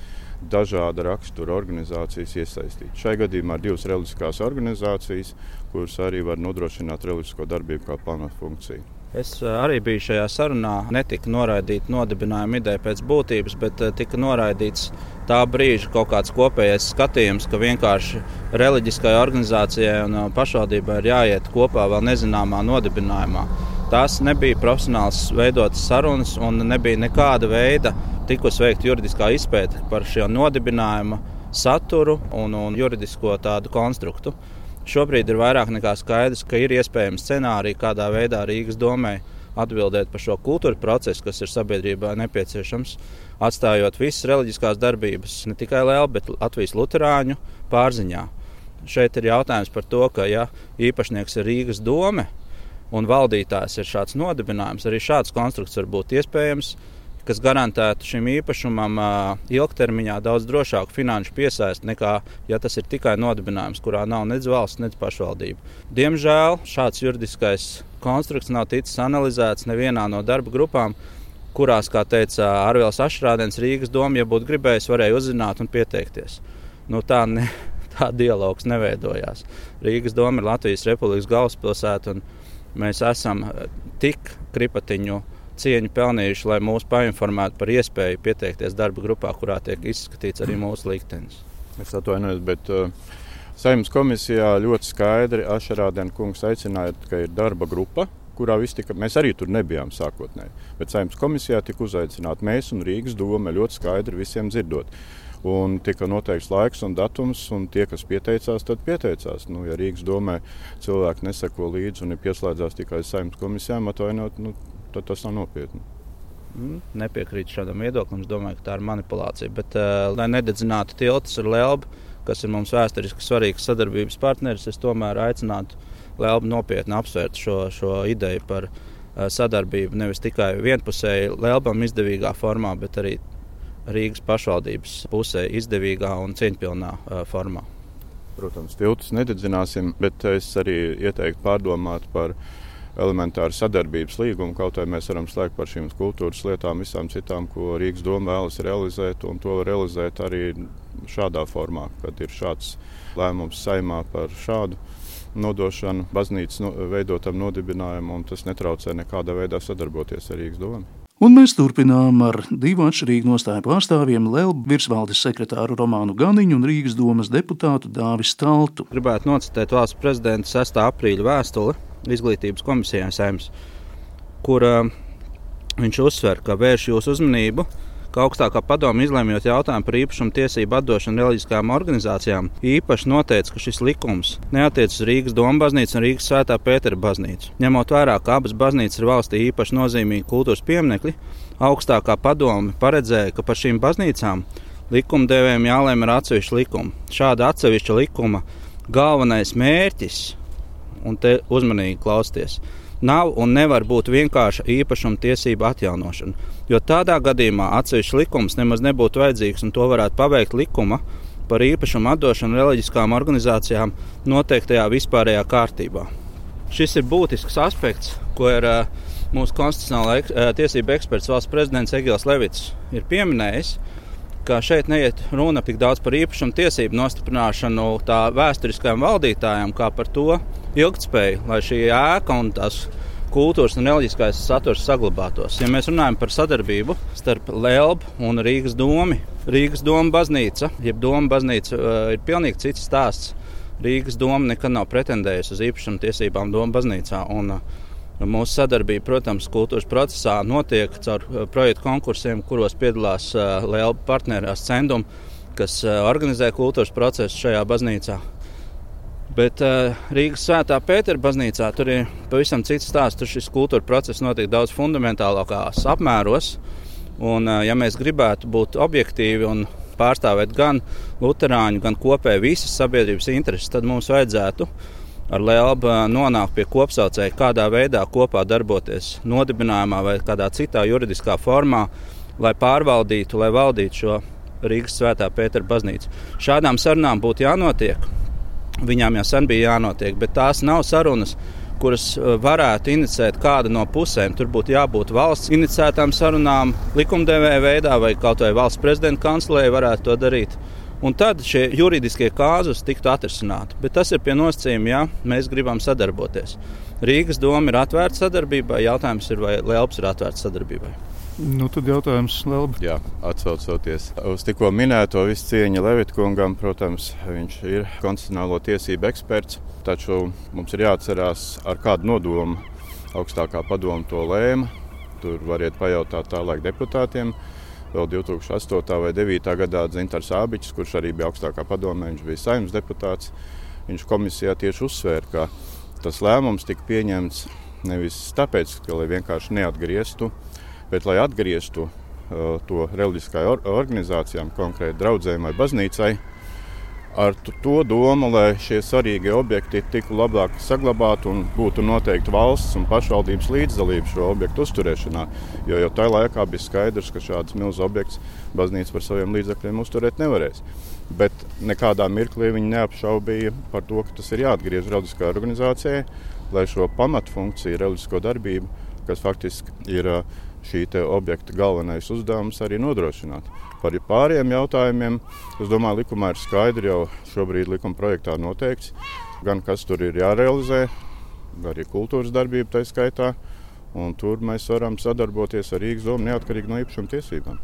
Speaker 4: dažāda rakstura organizācijas iesaistītas. Šai gadījumā ir divas reliģiskās organizācijas, kuras arī var nodrošināt reliģisko darbību kā pamatfunkciju.
Speaker 3: Es eh, arī biju šajā sarunā. Netika noraidīta nodibinājuma ideja pēc būtības, bet eh, tika noraidīts tā brīža kaut kāds kopējais skatījums, ka vienkārši reliģiskai organizācijai un uh, pašvaldībai ir jāiet kopā vēl nezināmā nodibinājumā. Tās nebija profesionāls veidotas sarunas un nebija nekāda veida tikus veikt juridiskā izpēta par šo nodibinājumu saturu un, un juridisko tādu konstruktu. Šobrīd ir vairāk nekā skaidrs, ka ir iespējams scenāriji, kādā veidā Rīgas domē atbildēt par šo kultūra procesu, kas ir sabiedrībā nepieciešams atstājot visas reliģiskās darbības, ne tikai Lielu, bet Latvijas Lutāņu pārziņā. Šeit ir jautājums par to, ka, ja īpašnieks ir Rīgas doma un valdītājs ir šāds nodibinājums, arī šāds konstrukts var būt iespējams, kas garantētu šim īpašumam ilgtermiņā daudz drošāku finanšu piesaisti nekā, ja tas ir tikai nodibinājums, kurā nav nec valsts, nec pašvaldība. Diemžēl šāds juridiskais konstrukts nav ticis analizēts nevienā no darba grupām, kurās, kā teica Arvils Ašrādens, Rīgas doma, ja būtu gribējis, varēja uzzināt un pieteikties. Nu, tā, ne, tā dialogs neveidojās. Rīgas doma ir Latvijas Republikas galvaspilsēta, un mēs esam tik kripatiņu cieņu pelnījuši, lai mūs painformētu par iespēju pieteikties darba grupā, kurā tiek izskatīts arī mūsu liktenis.
Speaker 4: Es atvainojos, bet uh, Saimnes komisijā ļoti skaidri Ašarādena kungs aicināja, ka ir darba grupa, kurā viss tika. Mēs arī tur nebijām sākotnēji. Bet saimnes komisijā tika uzaicināti mēs un Rīgas doma ļoti skaidri visiem dzirdot. Un tika noteikts laiks un datums, un tie, kas pieteicās, tad pieteicās. Nu, ja Rīgas domē cilvēki neseko līdzi un ir pieslēdzās tikai saimnes komisijām, atvainot, nu, tad tas nav nopietni.
Speaker 3: Mm, nepiekrītu šādam viedoklim. Es domāju, ka tā ir manipulācija. Bet, uh, lai nededzinātu tiltus ar Lielbu, kas ir mums vēsturiski svarīgs sadarbības partneris, es tomēr aicinātu Lēlba nopietni apsvērt šo, šo ideju par uh, sadarbību nevis tikai vienpusēji Lēlbam izdevīgā formā, bet arī Rīgas pašvaldības pusē izdevīgā un cieņpilnā uh, formā.
Speaker 4: protams, tiltus nededzināsim, bet es arī ieteiktu pārdomāt par elementāru sadarbības līgumu. Kaut arī mēs varam slēgt par šīm kultūras lietām, visām citām, ko Rīgas doma vēlas realizēt, un to var realizēt arī šādā formā, kad ir šāds lēmums saimā par šādu nodošanu baznīcas veidotam nodibinājumam, un tas netraucē nekādā veidā sadarboties ar Rīgas domu.
Speaker 2: Un mēs turpinām ar divu atšķirīgu nostāju pārstāvjiem - Lēlu virsvaldes sekretāru Romānu Ganiņu un Rīgas domas deputātu Dāvis Taltu.
Speaker 3: Gribētu nocitēt valsts prezidenta 6. aprīļa vēstuli izglītības komisijai Sēmas, kur uh, viņš uzsver, ka vērš jūsu uzmanību ka augstākā padome izlēmjot jautājumu par īpašumu tiesību atdošanu reliģiskajām organizācijām, īpaši noteica, ka šis likums neatiecas uz Rīgas Doma baznīcu un Rīgas Svētā Pētera baznīcu. Ņemot vērā, ka abas baznīcas ir valstī īpaši nozīmīgi kultūras pieminekļi, augstākā padome paredzēja, ka par šīm baznīcām likumdevējiem jālēm ar atsevišķu likumu. Šāda atsevišķa likuma galvenais mērķis, un te uzmanīgi klausieties, nav un nevar būt vienkārša īpašuma tiesība atjaunošana. Jo tādā gadījumā atsevišķs likums nemaz nebūtu vajadzīgs, un to varētu paveikt likuma par īpašumu atdošanu reliģiskām organizācijām noteiktajā vispārējā kārtībā. Šis ir būtisks aspekts, ko ir uh, mūsu konstitucionālā uh, tiesība eksperts valsts prezidents Egils Levits ir pieminējis ka šeit neiet runa tik daudz par īpašumu tiesību nostiprināšanu tā vēsturiskajam valdītājam, kā par to ilgspēju, lai šī ēka un tās kultūras un reliģiskais saturs saglabātos. Ja mēs runājam par sadarbību starp Lēlbu un Rīgas domu, Rīgas doma baznīca, jeb doma baznīca uh, ir pilnīgi cits stāsts. Rīgas doma nekad nav pretendējusi uz īpašumu tiesībām doma baznīcā. Un, uh, Mūsu sadarbība, protams, kultūras procesā notiek caur uh, projektu konkursiem, kuros piedalās Liela partneri Ascendum, kas organizē kultūras procesu šajā baznīcā. Bet Rīgas Svētā Pētera baznīcā tur ir pavisam cits stāsts. Tur šis kultūra process notiek daudz fundamentālākās apmēros. Un, ja mēs gribētu būt objektīvi un pārstāvēt gan Lutāņu, gan kopēji visas sabiedrības intereses, tad mums vajadzētu uh, ar Lielbu nonākt pie kopsaucēja, kādā veidā kopā darboties nodibinājumā vai kādā citā juridiskā formā, lai pārvaldītu, lai valdītu šo Rīgas Svētā Pētera baznīcu. Šādām sarunām būtu jānotiek. Viņām jau sen bija jānotiek, bet tās nav sarunas, kuras varētu inicēt kāda no pusēm. Tur būtu jābūt valsts inicētām sarunām, likumdevēja veidā, vai kaut vai valsts prezidenta kancelēja varētu to darīt. Un tad šie juridiskie kāzus tiktu atrisināti. Bet tas ir pie nosacījuma, ja mēs gribam sadarboties. Rīgas doma ir atvērta sadarbībai. Jautājums ir, vai Lielps ir atvērts sadarbībai.
Speaker 2: Nu, tad jautājums Lielba.
Speaker 4: Jā, atsaucoties uz tikko minēto visu cieņu Levitkungam, protams, viņš ir konstitucionālo tiesību eksperts. Taču mums ir jāatcerās, ar kādu nodomu augstākā padoma to lēma. Tur variet pajautāt tālāk deputātiem vēl 2008. vai 2009. gadā Zintars Ābiķis, kurš arī bija augstākā padomē, viņš bija saimnes deputāts. Viņš komisijā tieši uzsvēra, ka tas lēmums tika pieņemts nevis tāpēc, ka lai vienkārši neatgrieztu, bet lai atgrieztu uh, to reliģiskajām or organizācijām, konkrēti draudzēm vai baznīcai, ar to domu, lai šie svarīgie objekti tiktu labāk saglabāti un būtu noteikti valsts un pašvaldības līdzdalība šo objektu uzturēšanā. Jo jau tajā laikā bija skaidrs, ka šāds milzīgs objekts baznīca par saviem līdzekļiem uzturēt nevarēs. Bet nekādā mirklī viņi neapšaubīja par to, ka tas ir jāatgriež reliģiskajai organizācijai, lai šo pamatfunkciju, reliģisko darbību, kas faktiski ir šī objekta galvenais uzdevums, arī nodrošināt. Par pārējiem jautājumiem, es domāju, likumā ir skaidri jau šobrīd likuma projektā noteikts, gan kas tur ir jārealizē, arī kultūras darbība tā skaitā. Un tur mēs varam sadarboties ar Rīgas domu neatkarīgi no īpašuma tiesībām.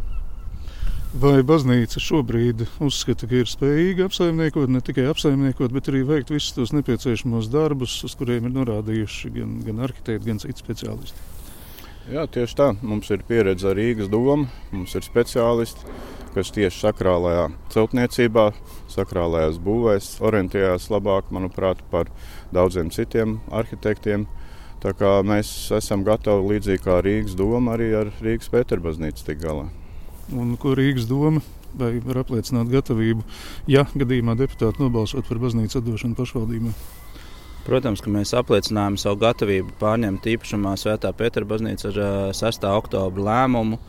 Speaker 2: Vai baznīca šobrīd uzskata, ka ir spējīga apsaimniekot, ne tikai apsaimniekot, bet arī veikt visus tos nepieciešamos darbus, uz kuriem ir norādījuši gan, gan arhitekti, gan citi speciālisti?
Speaker 4: Jā, tieši tā. Mums ir pieredze ar Rīgas domu, mums ir speciālisti, kas tieši sakrālajā celtniecībā, sakrālajās būvēs orientējās labāk, manuprāt, par daudziem citiem arhitektiem. Tā kā mēs esam gatavi līdzīgi kā Rīgas doma arī ar Rīgas Pēterbaznīcu tik galā.
Speaker 2: Un ko Rīgas doma vai var apliecināt gatavību, ja gadījumā deputāti nobalsot par baznīcu atdošanu pašvaldībai?
Speaker 3: Protams, ka mēs apliecinājām savu gatavību pārņemt īpašumā Svētā Pētera baznīca ar 6. oktobra lēmumu.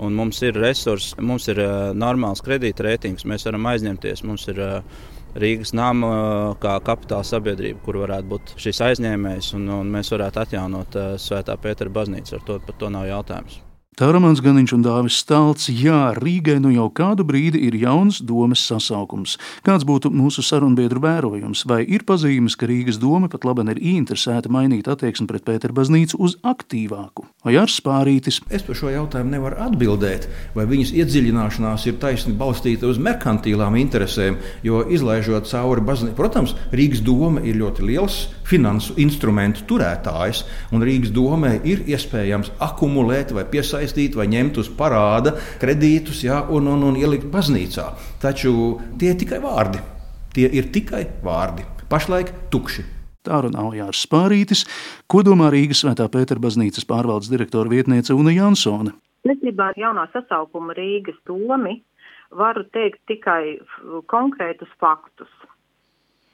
Speaker 3: Un mums ir resursi, mums ir uh, normāls kredītreitings, mēs varam aizņemties. Mums ir uh, Rīgas nama kā kapitāla sabiedrība, kur varētu būt šis aizņēmējs, un, un mēs varētu atjaunot Svētā Pētera baznīcu. Ar to, to nav jautājums.
Speaker 2: Tā Romanis Ganiņš un Dāvis Stalts. Jā, Rīgai nu jau kādu brīdi ir jauns domas sasaukums. Kāds būtu mūsu sarunbiedru vērojums? Vai ir pazīmes, ka Rīgas doma pat labi ir ieinteresēta mainīt attieksmi pret Pēteru baznīcu uz aktīvāku? Vai ar spārītis?
Speaker 6: Es par šo jautājumu nevaru atbildēt, vai viņas iedziļināšanās ir taisni balstīta uz merkantīlām interesēm, jo izlaižot cauri baznīcu, protams, Rīgas doma ir ļoti liels finansu instrumentu turētājs, un Rīgas domē ir iespējams akumulēt vai piesaistīt vai ņemt uz parāda kredītus ja, un, un, un ielikt baznīcā. Taču tie ir tikai vārdi. Tie ir tikai vārdi. Pašlaik tukši.
Speaker 2: Tā runā Jārs Spārītis, ko domā Rīgas Svētā Pētera baznīcas pārvaldes direktora vietniece Una Jansone.
Speaker 9: Saistībā ar jaunā sasaukuma Rīgas domi varu teikt tikai konkrētus faktus.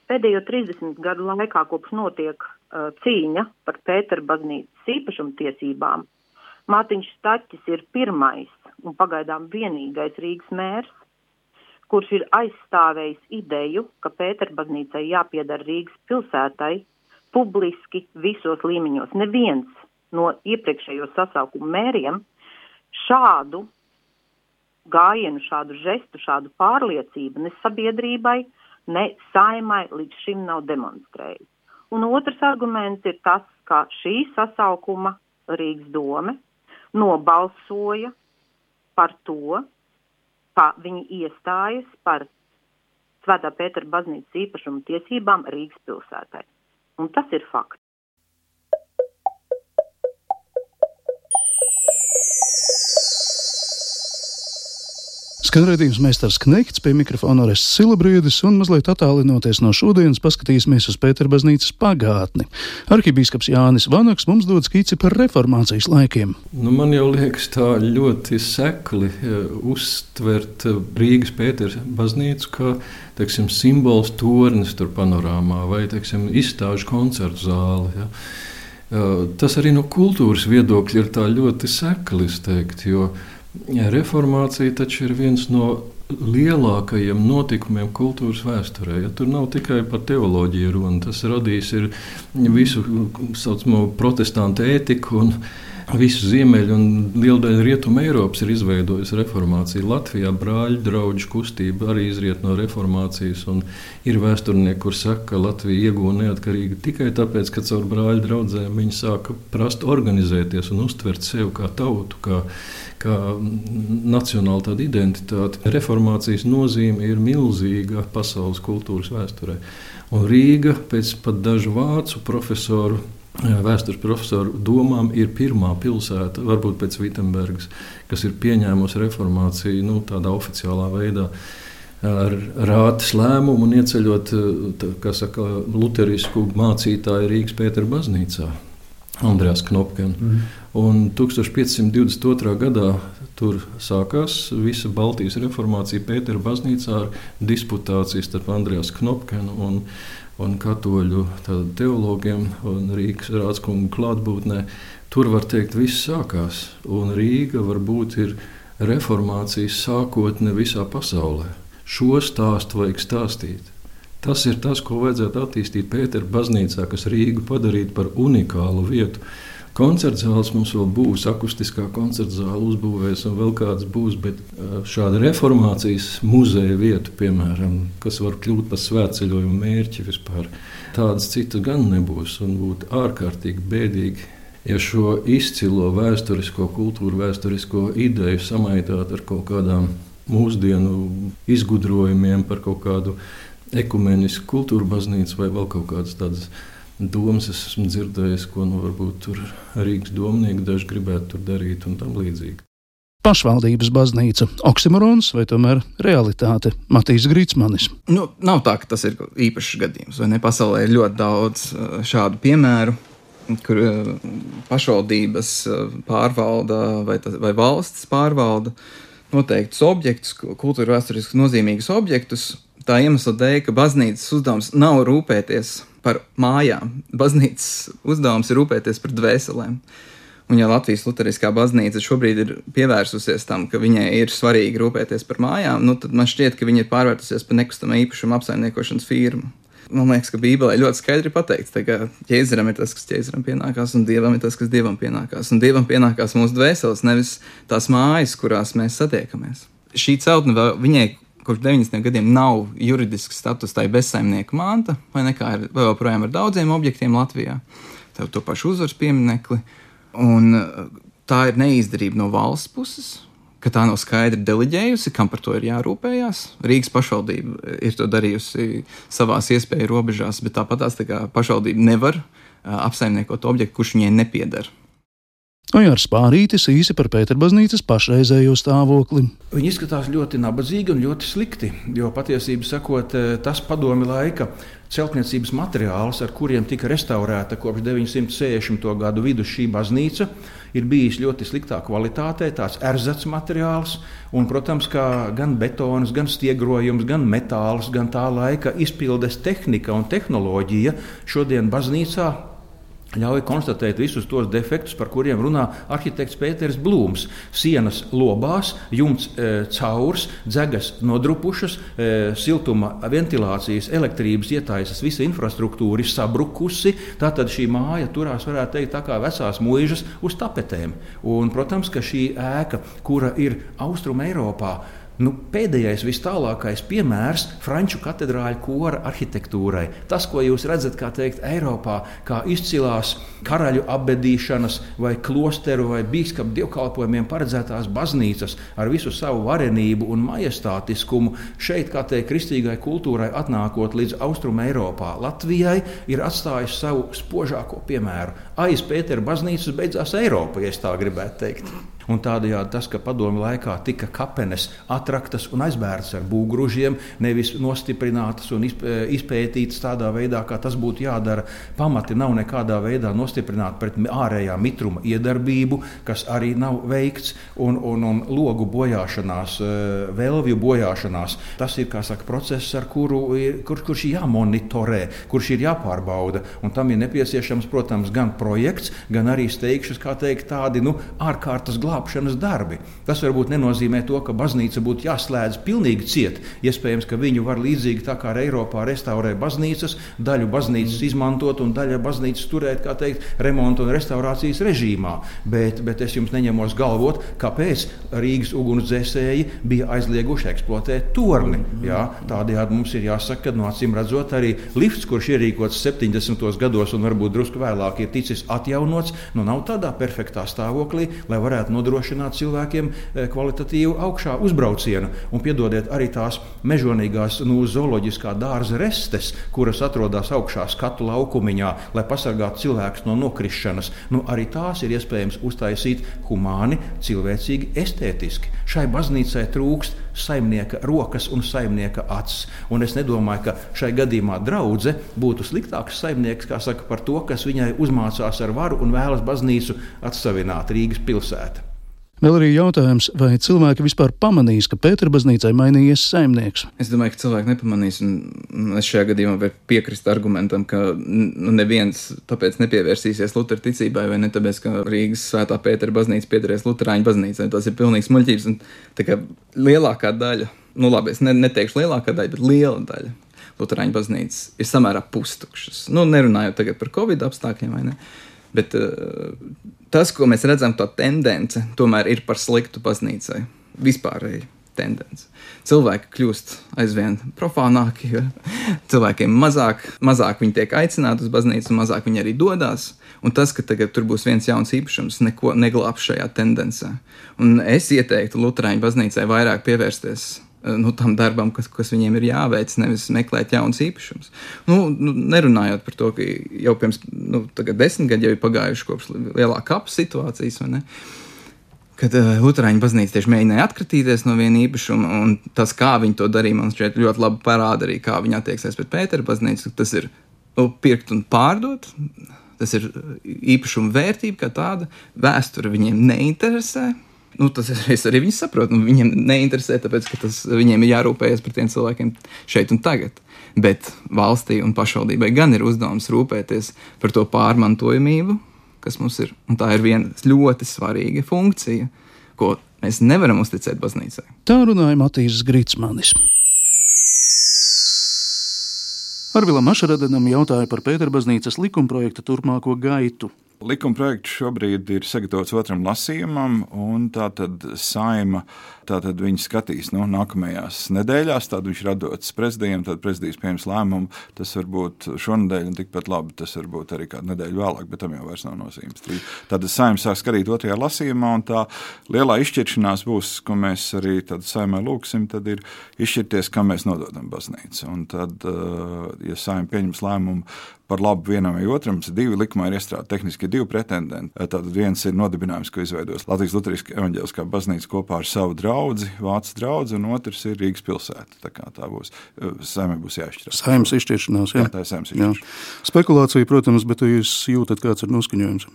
Speaker 9: Pēdējo 30 gadu laikā, kopš notiek uh, cīņa par Pētera baznīcas īpašumtiesībām, Mārtiņš Staķis ir pirmais un pagaidām vienīgais Rīgas mērs, kurš ir aizstāvējis ideju, ka Pētera baznīcai jāpiedara Rīgas pilsētai publiski visos līmeņos. Neviens no iepriekšējo sasaukumu mēriem šādu gājienu, šādu žestu, šādu pārliecību ne sabiedrībai, ne saimai līdz šim nav demonstrējis. Un otrs arguments ir tas, ka šī sasaukuma Rīgas dome nobalsoja par to, ka viņi iestājas par Svētā Pētera baznīcas īpašumu tiesībām Rīgas pilsētai. Un tas ir fakts.
Speaker 2: Skan redzējums Mēsters Knekts pie mikrofona Orests Silabriedis un mazliet attālinoties no šodienas paskatīsimies uz Pētera baznīcas pagātni. Arhibīskaps Jānis Vanaks mums dod skici par reformācijas laikiem.
Speaker 5: Nu, man jau liekas tā ļoti sekli ja, uztvert Rīgas Pētera baznīcu kā teiksim, simbols tornis tur panorāmā vai teiksim, izstāžu koncertu zāli. Ja. Tas arī no kultūras viedokļa ir ļoti seklis, teikt, jo Reformācija taču ir viens no lielākajiem notikumiem kultūras vēsturē. Ja tur nav tikai par teoloģiju runa, tas radīs visu saucamo protestantu ētiku. Visu ziemeļu un lielu daļu rietumu Eiropas ir izveidojusi reformācija. Latvijā brāļu draugu kustība arī izriet no reformācijas. Ir vēsturnieki, kur saka, ka Latvija ieguva neatkarību tikai tāpēc, ka caur brāļu draugiem viņi sāka prast organizēties un uztvert sevi kā tautu, kā, kā nacionālu tādu identitāti. Reformācijas nozīme ir milzīga pasaules kultūras vēsturē. Un Rīga pēc pat dažu vācu profesoru vēstures profesoru domām ir pirmā pilsēta, varbūt pēc Vitsenbergas, kas ir pieņēmusi reformāciju nu, tādā oficiālā veidā. Ar rātas lēmumu un ieceļot saka, luterisku mācītāju Rīgas Pētera baznīcā, Andrēs Knopkins. Mm. Un 1522. gadā tur sākās visa Baltijas reformācija Pētera baznīcā ar disputāciju starp Andrēs Knopkinu un un katoļu teologiem un Rīgas rādskungu klātbūtnē. Tur var teikt, viss sākās, un Rīga varbūt ir reformācijas sākotne visā pasaulē. Šo stāstu vajag stāstīt. Tas ir tas, ko vajadzētu attīstīt Pētera baznīcā, kas Rīgu padarītu par unikālu vietu Koncerts zāles mums vēl būs, akustiskā koncerta zāle uzbūvēs, un vēl kāds būs. Bet šāda reformācijas muzeja vieta, piemēram, kas var kļūt par svētceļojumu mērķi vispār, tādas citas gan nebūs. Un būtu ārkārtīgi bēdīgi, ja šo izcilo vēsturisko, kultūru vēsturisko ideju samaitāt ar kaut kādām mūsdienu izgudrojumiem par kaut kādu ekumenisku kultūru baznīcu vai vēl kaut kādas tādas domas es esmu dzirdējis, ko nu, varbūt tur Rīgas domnieki daži gribētu tur darīt un tam līdzīgi.
Speaker 2: Pašvaldības baznīca, oksimorons vai tomēr realitāte Matīs Grīsmanis.
Speaker 7: Nu, nav tā, ka tas ir īpašs gadījums, vai ne? Pasaulē ir ļoti daudz uh, šādu piemēru, kur uh, pašvaldības uh, pārvalda vai, tas, vai valsts pārvalda noteiktus objektus, kultūra vēsturiski nozīmīgus objektus, tā iemesla dēļ, ka baznīcas uzdevums nav rūpēties par mājām. Baznīcas uzdevums ir rūpēties par dvēselēm. Un, ja Latvijas Lutheriskā baznīca šobrīd ir pievērsusies tam, ka viņai ir svarīgi rūpēties par mājām, nu, tad man šķiet, ka viņa ir pārvērtusies par nekustamā īpašuma apsaimniekošanas firmu. Man liekas, ka Bībelē ļoti skaidri pateikts, ka ķēzaram ir tas, kas ķēzaram pienākās, un dievam ir tas, kas dievam pienākās. Un dievam pienākās mūsu dvēseles, nevis tās mājas, kurās mēs satiekamies. Šī celtne viņai kopš 90 gadiem nav juridisks status, tā ir bezsaimnieka manta, vai nekā ir vēl joprojām ar daudziem objektiem Latvijā. Tev to pašu uzvaras pieminekli. Un uh, tā ir neizdarība no valsts puses, ka tā nav skaidri deleģējusi, kam par to ir jārūpējas. Rīgas pašvaldība ir to darījusi savās iespēju robežās, bet tāpat tās tā pašvaldība nevar uh, apsaimniekot objektu, kurš viņai nepieder.
Speaker 2: Ojārs Pārītis īsi par Pēterbaznīcas pašreizējo stāvokli.
Speaker 6: Viņi izskatās ļoti nabadzīgi un ļoti slikti, jo patiesībā sakot, eh, tas padomi laika celtniecības materiāls, ar kuriem tika restaurēta kopš 960. gadu vidus šī baznīca, ir bijis ļoti sliktā kvalitātē, tāds erzats materiāls, un, protams, gan betons, gan stiegrojums, gan metāls, gan tā laika izpildes tehnika un tehnoloģija šodien baznīcā ļauj konstatēt visus tos defektus, par kuriem runā arhitekts Pēters Blūms. Sienas lobās, jumts e, caurs, dzegas nodrupušas, e, siltuma, ventilācijas, elektrības ietaisas, visa infrastruktūra ir sabrukusi. Tātad šī māja turās, varētu teikt, tā kā vecās mūžas uz tapetēm. Un, protams, ka šī ēka, kura ir Austrum Eiropā, Nu, pēdējais, vis tālākais piemērs Franču katedrāļu kora arhitektūrai. Tas, ko jūs redzat, kā teikt, Eiropā, kā izcilās karaļu apbedīšanas, vai klosteru, vai biskupu dievkalpojumiem paredzētās baznīcas ar visu savu varenību un majestātiskumu, šeit, kā teikt, kristīgai kultūrai atnākot līdz Austrum Eiropā, Latvijai ir atstājis savu spožāko piemēru. Aiz Pētera baznīcas beidzās Eiropa, ja tā gribētu teikt. Un tādējādi tas, ka padomu laikā tika kapenes atraktas un aizbērtas ar būgružiem, nevis nostiprinātas un izpētītas tādā veidā, kā tas būtu jādara. Pamati nav nekādā veidā nostiprināti pret ārējā mitruma iedarbību, kas arī nav veikts, un, un, un logu bojāšanās, eh, vēlvju bojāšanās. Tas ir saka, process, ar kuru ir, kur, kurš ir jāmonitorē, kurš ir jāpārbauda. Un tam ir nepieciešams, protams, gan projekts, gan arī steigšas, kā teikt, tādi nu, ārkārtas glābšanas glābšanas darbi. Tas varbūt nenozīmē to, ka baznīca būtu jāslēdz pilnīgi ciet. Iespējams, ka viņu var līdzīgi tā kā Eiropā restaurē baznīcas, daļu baznīcas izmantot un daļu baznīcas turēt, kā teikt, remonta un restaurācijas režīmā. Bet, bet es jums neņemos galvot, kāpēc Rīgas ugunsdzēsēji bija aizlieguši eksploatēt torni. Jā, tādējādi mums ir jāsaka, ka no acīm redzot arī lifts, kurš ierīkots 70. gados un varbūt drusku vēlāk ir ticis atjaunots, nu nav tādā perfektā stāvoklī, lai varētu nodrošināt cilvēkiem eh, kvalitatīvu augšā uzbraucienu. Un piedodiet arī tās mežonīgās nu, zooloģiskā dārza restes, kuras atrodas augšā skatu laukumiņā, lai pasargātu cilvēkus no nokrišanas. Nu, arī tās ir iespējams uztaisīt humāni, cilvēcīgi, estētiski. Šai baznīcai trūkst saimnieka rokas un saimnieka acis. Un es nedomāju, ka šai gadījumā draudzene būtu sliktāks saimnieks saka, par to, kas viņai uzmācās ar varu un vēlas baznīcu atsavināt Rīgas pilsētu.
Speaker 2: Vēl arī jautājums, vai cilvēki vispār pamanīs, ka Pēterbaznīcai mainījies saimnieks?
Speaker 7: Es domāju, ka cilvēki nepamanīs, un es šajā gadījumā varu piekrist argumentam, ka nu, neviens tāpēc nepievērsīsies Lutera ticībai, vai ne tāpēc, ka Rīgas svētā Pētera baznīca piederēs Luterāņu baznīcai. Tas ir pilnīgs muļķības, un lielākā daļa, nu labi, es ne, neteikšu lielākā daļa, bet liela daļa. Lutāņu baznīcas ir samērā pustukšas. Nu, nerunājot tagad par Covid apstākļiem, vai ne? Bet uh, tas, ko mēs redzam, tā tendence tomēr ir par sliktu baznīcai. Vispārēji tendence. Cilvēki kļūst aizvien profānāki, jo cilvēkiem mazāk, mazāk viņi tiek aicināti uz baznīcu, mazāk viņi arī dodas. Un tas, ka tagad tur būs viens jauns īpašums, neko neglābs šajā tendencē. Un es ieteiktu Lutāņu baznīcai vairāk pievērsties nu, tam darbam, kas, kas viņiem ir jāveic, nevis meklēt jaunas īpašumus. Nu, nu, nerunājot par to, ka jau pirms nu, desmit gadiem ir pagājuši kopš lielā kapa situācijas. Kad uh, Lutāņu baznīca tieši mēģināja atkritīties no viena īpašuma, un tas, kā viņi to darīja, man šķiet ļoti labi parāda arī, kā viņi attieksies pret Pētera baznīcu. Tas ir nu, pirkt un pārdot, tas ir īpašuma vērtība kā tāda, vēsture viņiem neinteresē nu, tas es arī viņus saprotu. Nu, viņiem neinteresē, tāpēc ka tas, viņiem ir jārūpējas par tiem cilvēkiem šeit un tagad. Bet valstī un pašvaldībai gan ir uzdevums rūpēties par to pārmantojamību, kas mums ir. Un tā ir viena ļoti svarīga funkcija, ko mēs nevaram uzticēt baznīcai.
Speaker 2: Tā runāja Matīs Grīsmanis. Arvilam Ašaradenam jautāja par Pēterbaznīcas likumprojekta turpmāko gaitu.
Speaker 8: Likuma projekts šobrīd ir sagatavots otram lasījumam, un tātad saima tātad viņi skatīs nu, nākamajās nedēļās. Tad viņš ir atdots prezidijam, tad prezidijs pieņems lēmumu. Tas var būt šonadēļ, un tikpat labi tas var būt arī kādu nedēļu vēlāk, bet tam jau vairs nav nozīmes. Tad saima sāk skatīt otrajā lasījumā, un tā lielā izšķiršanās būs, ko mēs arī saimai lūgsim, tad ir izšķirties, kam mēs nododam baznīcu. Un tad, ja saima pieņems lēmumu par labu vienam vai otram. Divi likumā ir iestrādāti tehniski divi pretendenti. Tad viens ir nodibinājums, ko izveidos Latvijas Lutheriskā evaņģēliskā baznīca kopā ar savu draugu, Vācijas draugu, un otrs ir Rīgas pilsēta. Tā, tā būs. Saimē būs jāizšķirās.
Speaker 2: Saimnes izšķiršanās, jā.
Speaker 8: jā. Tā ir saimnes izšķiršanās.
Speaker 2: Spekulācija, protams, bet jūs jūtat, kāds ir noskaņojums.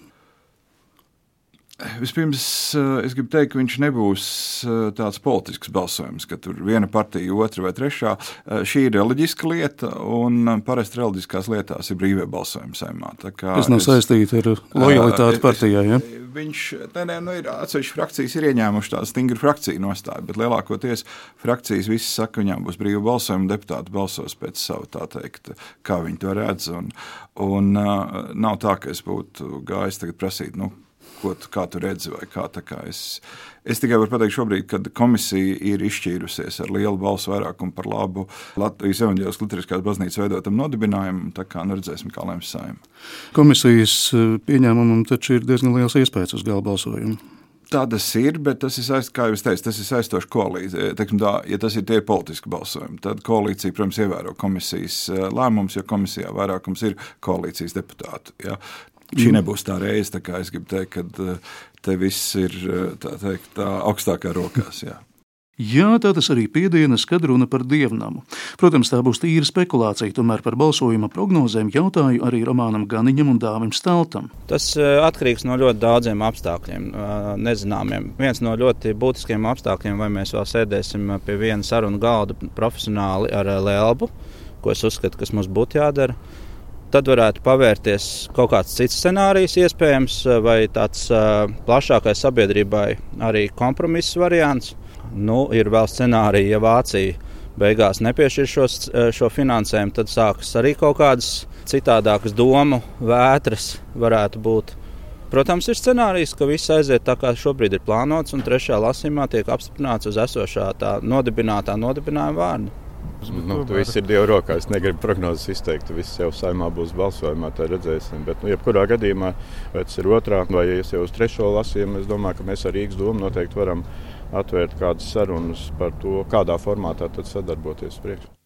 Speaker 8: Vispirms es gribu teikt, ka viņš nebūs tāds politisks balsojums, ka tur viena partija, otra vai trešā. Šī ir reliģiska lieta, un parasti reliģiskās lietās ir brīvie balsojumi saimā.
Speaker 2: Tas nav saistīts ar lojalitāti partijai. Ja?
Speaker 8: Viņš ne, ne, nu, ir atsevišķi frakcijas ir ieņēmuši tādu stingru frakciju nostāju, bet lielākoties frakcijas visas saka, ka viņām būs brīva balsojuma, deputāti balsos pēc savu tā teikt, kā viņi to redz. Un, un nav tā, ka es būtu gājis tagad prasīt. Nu, ko tu, kā tu redzi, vai kā, kā es. Es tikai varu pateikt, šobrīd, kad komisija ir izšķīrusies ar lielu balsu vairākumu par labu Latvijas evanģēlas Lutheriskās baznīcas veidotam nodibinājumam, tā kā nu redzēsim, kā lems saima.
Speaker 2: Komisijas eh, pieņēmumam taču ir diezgan liels iespējas uz gala balsojumu.
Speaker 8: Tā tas ir, bet tas ir saistīts, kā jau teicu, tas ir saistoši koalīcija. Teiksim, tā, ja tas ir tie politiski balsojumi, tad koalīcija, protams, ievēro komisijas eh, lēmumus, jo komisijā vairākums ir koalīcijas deputāti. Ja. Šī mm. nebūs tā reize, tā kā es gribu teikt, ka eh, te viss ir eh, tā teikt, tā augstākā rokās. Jā.
Speaker 2: Jā, tā tas arī piedienas, kad runa par dievnamu. Protams, tā būs tīra spekulācija, tomēr par balsojuma prognozēm jautāju arī Romanam Ganiņam un Dāvim Steltam.
Speaker 3: Tas eh, atkarīgs no ļoti daudziem apstākļiem, nezināmiem. Viens no ļoti būtiskiem apstākļiem, vai mēs vēl sēdēsim pie viena sarunu galda profesionāli ar Lēlbu, ko es uzskatu, kas mums būtu jādara tad varētu pavērties kaut kāds cits scenārijs, iespējams, vai tāds uh, plašākai sabiedrībai arī kompromiss variants. Nu, ir vēl scenāriji, ja Vācija beigās nepiešķir šos, šo finansējumu, tad sākas arī kaut kādas citādākas domu vētras varētu būt. Protams, ir scenārijs, ka viss aiziet tā, kā šobrīd ir plānots, un trešajā lasījumā tiek apstiprināts uz esošā tā nodibinātā nodibinājuma vārdu.
Speaker 4: Nu, tu viss ir Dieva rokās. Es negribu prognozes izteikt. Viss jau saimā būs balsojumā, tā redzēsim. Bet, nu, jebkurā gadījumā, vai tas ir otrā vai ja jau uz trešo lasījumu, es domāju, ka mēs ar Rīgas domu noteikti varam atvērt kādas sarunas par to, kādā formātā sadarboties priekšā.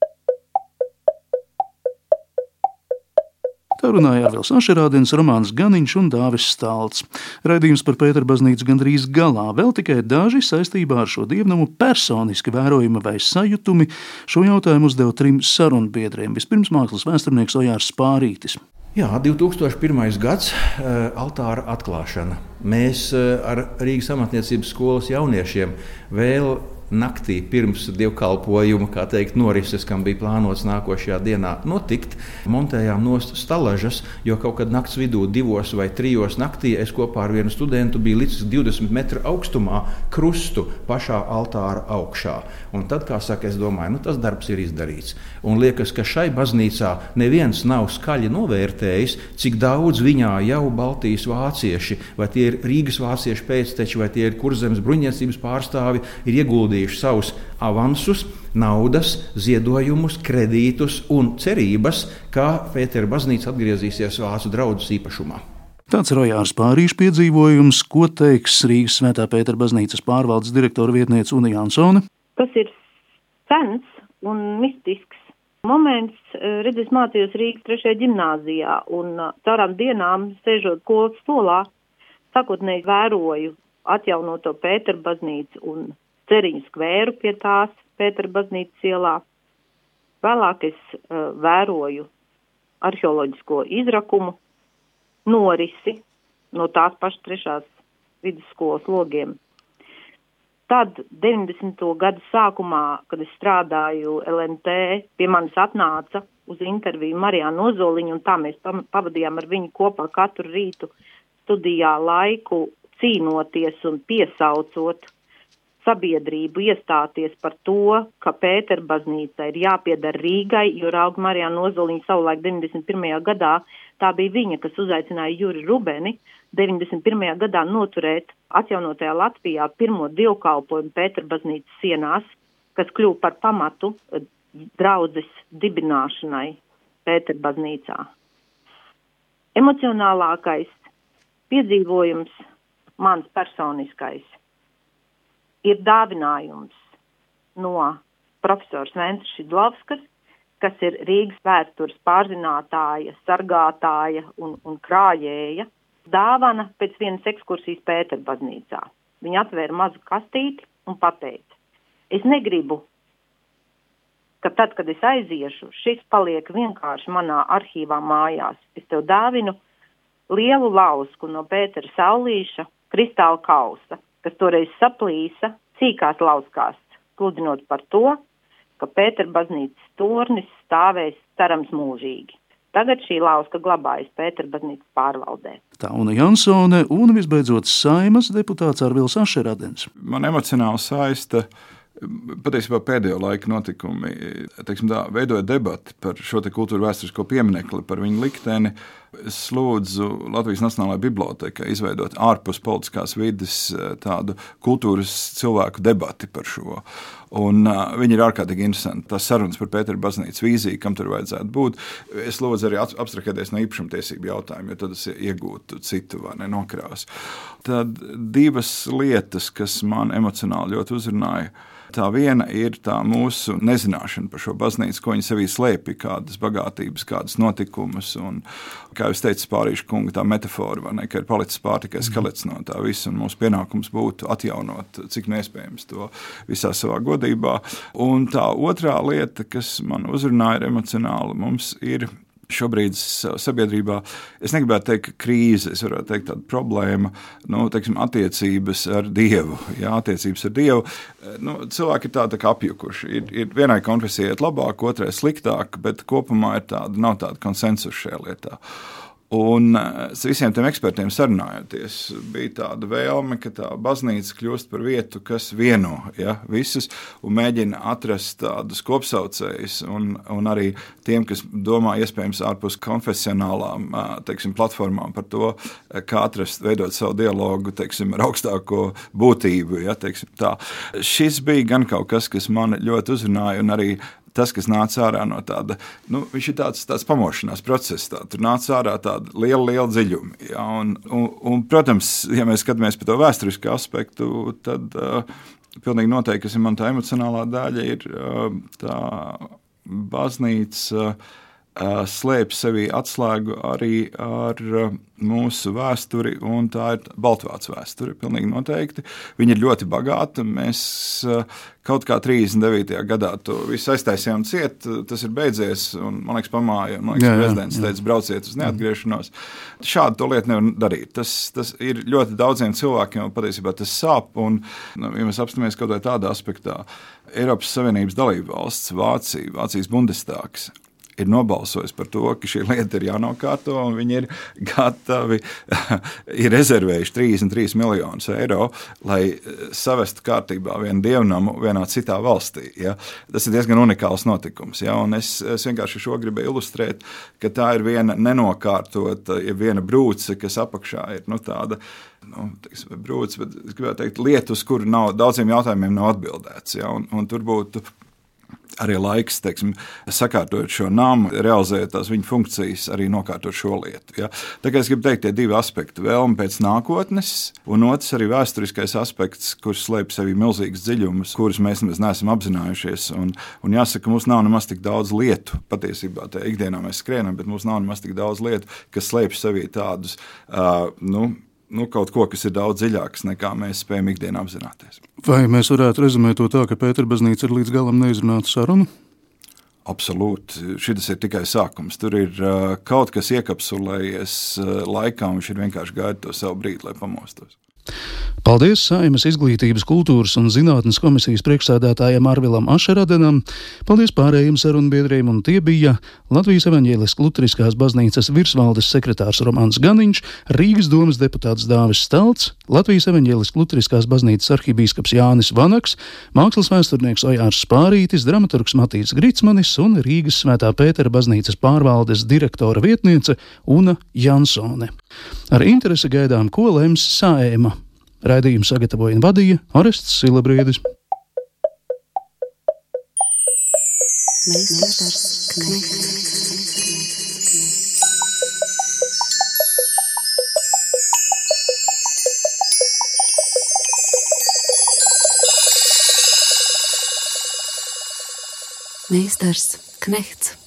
Speaker 2: Tā runāja Arvils Ašerādens, Romāns Ganiņš un Dāvis Stālts. Raidījums par Pēteru baznīcu gandrīz galā, vēl tikai daži saistībā ar šo dievnamu personiski vērojumi vai sajutumi. Šo jautājumu uzdeva trim sarunbiedriem. Vispirms mākslas vēsturnieks Ojārs Spārītis.
Speaker 6: Jā, 2001. gads, eh, altāra atklāšana. Mēs eh, ar Rīgas amatniecības skolas jauniešiem vēl naktī pirms dievkalpojuma, kā teikt, norises, kam bija plānots nākošajā dienā notikt, montējām nost stalažas, jo kaut kad naktas vidū, divos vai trijos naktī, es kopā ar vienu studentu biju līdz 20 metru augstumā krustu pašā altāra augšā. Un tad, kā saka, es domāju, nu, tas darbs ir izdarīts. Un liekas, ka šai baznīcā neviens nav skaļi novērtējis, cik daudz viņā jau Baltijas vācieši, vai tie ir Rīgas vāciešu pēcteči, vai tie ir kurzemes bruņniecības pārstāvi, ir ieguldījuši ieguldījuši savus avansus, naudas, ziedojumus, kredītus un cerības, ka Pētera baznīca atgriezīsies Vācu draugu īpašumā.
Speaker 2: Tāds ir Rojārs Pārīša piedzīvojums, ko teiks Rīgas Svētā Pētera baznīcas pārvaldes direktora vietniece Unija Ansone.
Speaker 9: Tas ir sens un mistisks moments. Redzēs, mācījos Rīgas trešajā gimnāzijā un caurām dienām, sēžot skolas stolā, sakotnēji vēroju atjaunoto Pētera baznīcu un ceriņu skvēru pie tās Pētera baznīcas ielā. Vēlāk es uh, vēroju arheoloģisko izrakumu norisi no tās pašas trešās vidusskolas logiem. Tad 90. gada sākumā, kad es strādāju LNT, pie manis atnāca uz interviju Marijāna Ozoliņa, un tā mēs pavadījām ar viņu kopā katru rītu studijā laiku cīnoties un piesaucot sabiedrību iestāties par to, ka Pēterbaznīca ir jāpiedara Rīgai, jo Rauga Marijā Nozoliņa savulaik 91. gadā tā bija viņa, kas uzaicināja Juri Rubeni 91. gadā noturēt atjaunotajā Latvijā pirmo dievkalpojumu Pēterbaznīcas sienās, kas kļuva par pamatu eh, draudzes dibināšanai Pēterbaznīcā. Emocionālākais piedzīvojums, mans personiskais, ir dāvinājums no profesors Ventas Šidlovskas, kas ir Rīgas vēstures pārzinātāja, sargātāja un, un krājēja, dāvana pēc vienas ekskursijas Pēterbaznīcā. Viņa atvēra mazu kastīti un pateica, es negribu, ka tad, kad es aiziešu, šis paliek vienkārši manā arhīvā mājās. Es tev dāvinu lielu lausku no Pētera Saulīša kristāla kausa, kas toreiz saplīsa cīkās lauskās, sludinot par to, ka Pētera baznīcas tornis stāvēs cerams mūžīgi. Tagad šī lauska glabājas Pētera baznīcas pārvaldē.
Speaker 2: Tā un Jansone un visbeidzot saimas deputāts Arvils Ašeradens.
Speaker 8: Man emocionāli saista Patiesībā pēdējo laiku notikumi tā, veidoja debati par šo kultūru vēsturisko pieminiekli, par viņu likteni. Es lūdzu Latvijas Nacionālajai Bibliotēkai izveidot ārpus politiskās vidas eh, tādu kultūras cilvēku debati par šo. Un, uh, viņi ir ārkārtīgi interesanti. Tas sarunas par Pētera baznīcas vīziju, kam tur vajadzētu būt. Es lūdzu arī abstrahēties no īpašumtiesību jautājumiem, jo tad es iegūtu citu vai nenokrās. Tad divas lietas, kas man emocionāli ļoti uzrunāja Tā viena ir tā mūsu nezināšana par šo baznīcu, ko viņi sevī slēpj, kādas bagātības, kādas notikumus. Un, kā jau teicu, Pārīša kunga tā metāfora, ne, ka ir palicis pār tikai skelets no tā visa, un mūsu pienākums būtu atjaunot, cik neiespējams to visā savā godībā. Un tā otrā lieta, kas man uzrunāja emocionāli, mums ir Šobrīd sabiedrībā es negribētu teikt, krīze, es varētu teikt, tāda problēma, nu, teiksim, attiecības ar Dievu. Jā, attiecības ar Dievu. Nu, cilvēki ir tādi tā apjukuši. Ir, ir vienai konfesijai labāk, otrai sliktāk, bet kopumā ir tāda, nav tāda konsensus šajā lietā. Un eh, visiem tiem ekspertiem sarunājoties, bija tāda vēlme, ka tā baznīca kļūst par vietu, kas vieno ja, visus un mēģina atrast tādus kopsaucējus. Un, un arī tiem, kas domā iespējams ārpus konfesionālām eh, teiksim, platformām par to, eh, kā atrast, veidot savu dialogu teiksim, ar augstāko būtību. Ja, teiksim, tā. Šis bija gan kaut kas, kas man ļoti uzrunāja, un arī tas, kas nāca ārā no tāda, nu, viņš ir tāds, tāds pamošanās process. Tā. Tur nāca ārā tāda liela, liela dziļuma. Ja, un, un, un, protams, ja mēs skatāmies par to vēsturisko aspektu, tad uh, pilnīgi noteikti, kas ir man tā emocionālā daļa, ir uh, tā baznīca. Uh, slēpj sevī atslēgu arī ar mūsu vēsturi, un tā ir Baltvācu vēsture. Pilnīgi noteikti. Viņa ir ļoti bagāta. Mēs kaut kā 39. gadā to visu aiztaisījām ciet, tas ir beidzies, un man liekas, pamāja, man liekas, jā, jā, prezidents jā. teica, brauciet uz neatgriešanos. Šādu to lietu nevar darīt. Tas, tas ir ļoti daudziem cilvēkiem, un patiesībā tas sāp, un, nu, ja mēs apstāmies kaut vai tādā aspektā, Eiropas Savienības dalība valsts, Vācija, Vācijas Bundestāgs ir nobalsojis par to, ka šī lieta ir jānokārto, un viņi ir gatavi, ir rezervējuši 33 miljonus eiro, lai eh, savestu kārtībā vienu dievnamu vienā citā valstī. Ja? Tas ir diezgan unikāls notikums. Ja? Un es, es vienkārši šo gribēju ilustrēt, ka tā ir viena nenokārtota, ja viena brūce, kas apakšā ir nu, tāda nu, teiksim, brūcis, bet es gribētu teikt, lietu, uz kuru nav, daudziem jautājumiem nav atbildēts. Ja, un, un tur būtu arī laiks, teiksim, sakārtot šo namu, realizēt tās viņa funkcijas, arī nokārtot šo lietu. Ja? Tā kā es gribu teikt, tie divi aspekti - vēlme pēc nākotnes, un otrs arī vēsturiskais aspekts, kurš slēpj sevī milzīgas dziļumus, kurus mēs nemaz neesam apzinājušies. Un, un jāsaka, mums nav nemaz tik daudz lietu. Patiesībā tajā ikdienā mēs skrienam, bet mums nav nemaz tik daudz lietu, kas slēpj sevī tādus. Uh, nu, nu, kaut ko, kas ir daudz dziļāks nekā mēs spējam ikdienā apzināties.
Speaker 2: Vai mēs varētu rezumēt to tā, ka Pēterbaznīca ir līdz galam neizrunāta saruna?
Speaker 8: Absolūti. Šis ir tikai sākums. Tur ir uh, kaut kas iekapsulējies uh, laikā, un viņš ir vienkārši gaidījis to savu brīdi, lai pamostos.
Speaker 2: Paldies Saimas izglītības, kultūras un zinātnes komisijas priekšsēdētājiem Arvilam Ašeradenam, paldies pārējiem sarunbiedriem, un tie bija Latvijas evaņģēliskās Lutriskās baznīcas virsvaldes sekretārs Romāns Ganiņš, Rīgas domas deputāts Dāvis Stalts, Latvijas evaņģēliskās Lutriskās baznīcas arhibīskaps Jānis Vanaks, mākslas vēsturnieks Ojārs Spārītis, dramaturgs Matīs Gritsmanis un Rīgas svētā Pētera baznīcas pārvaldes direktora vietniece Una Jansone. Ar interesi gaidām, ko lems Sāēma. Raidījumu sagatavoja un vadīja Orests Silabriedis.
Speaker 1: Meistars Knechts. Meistars Knechts.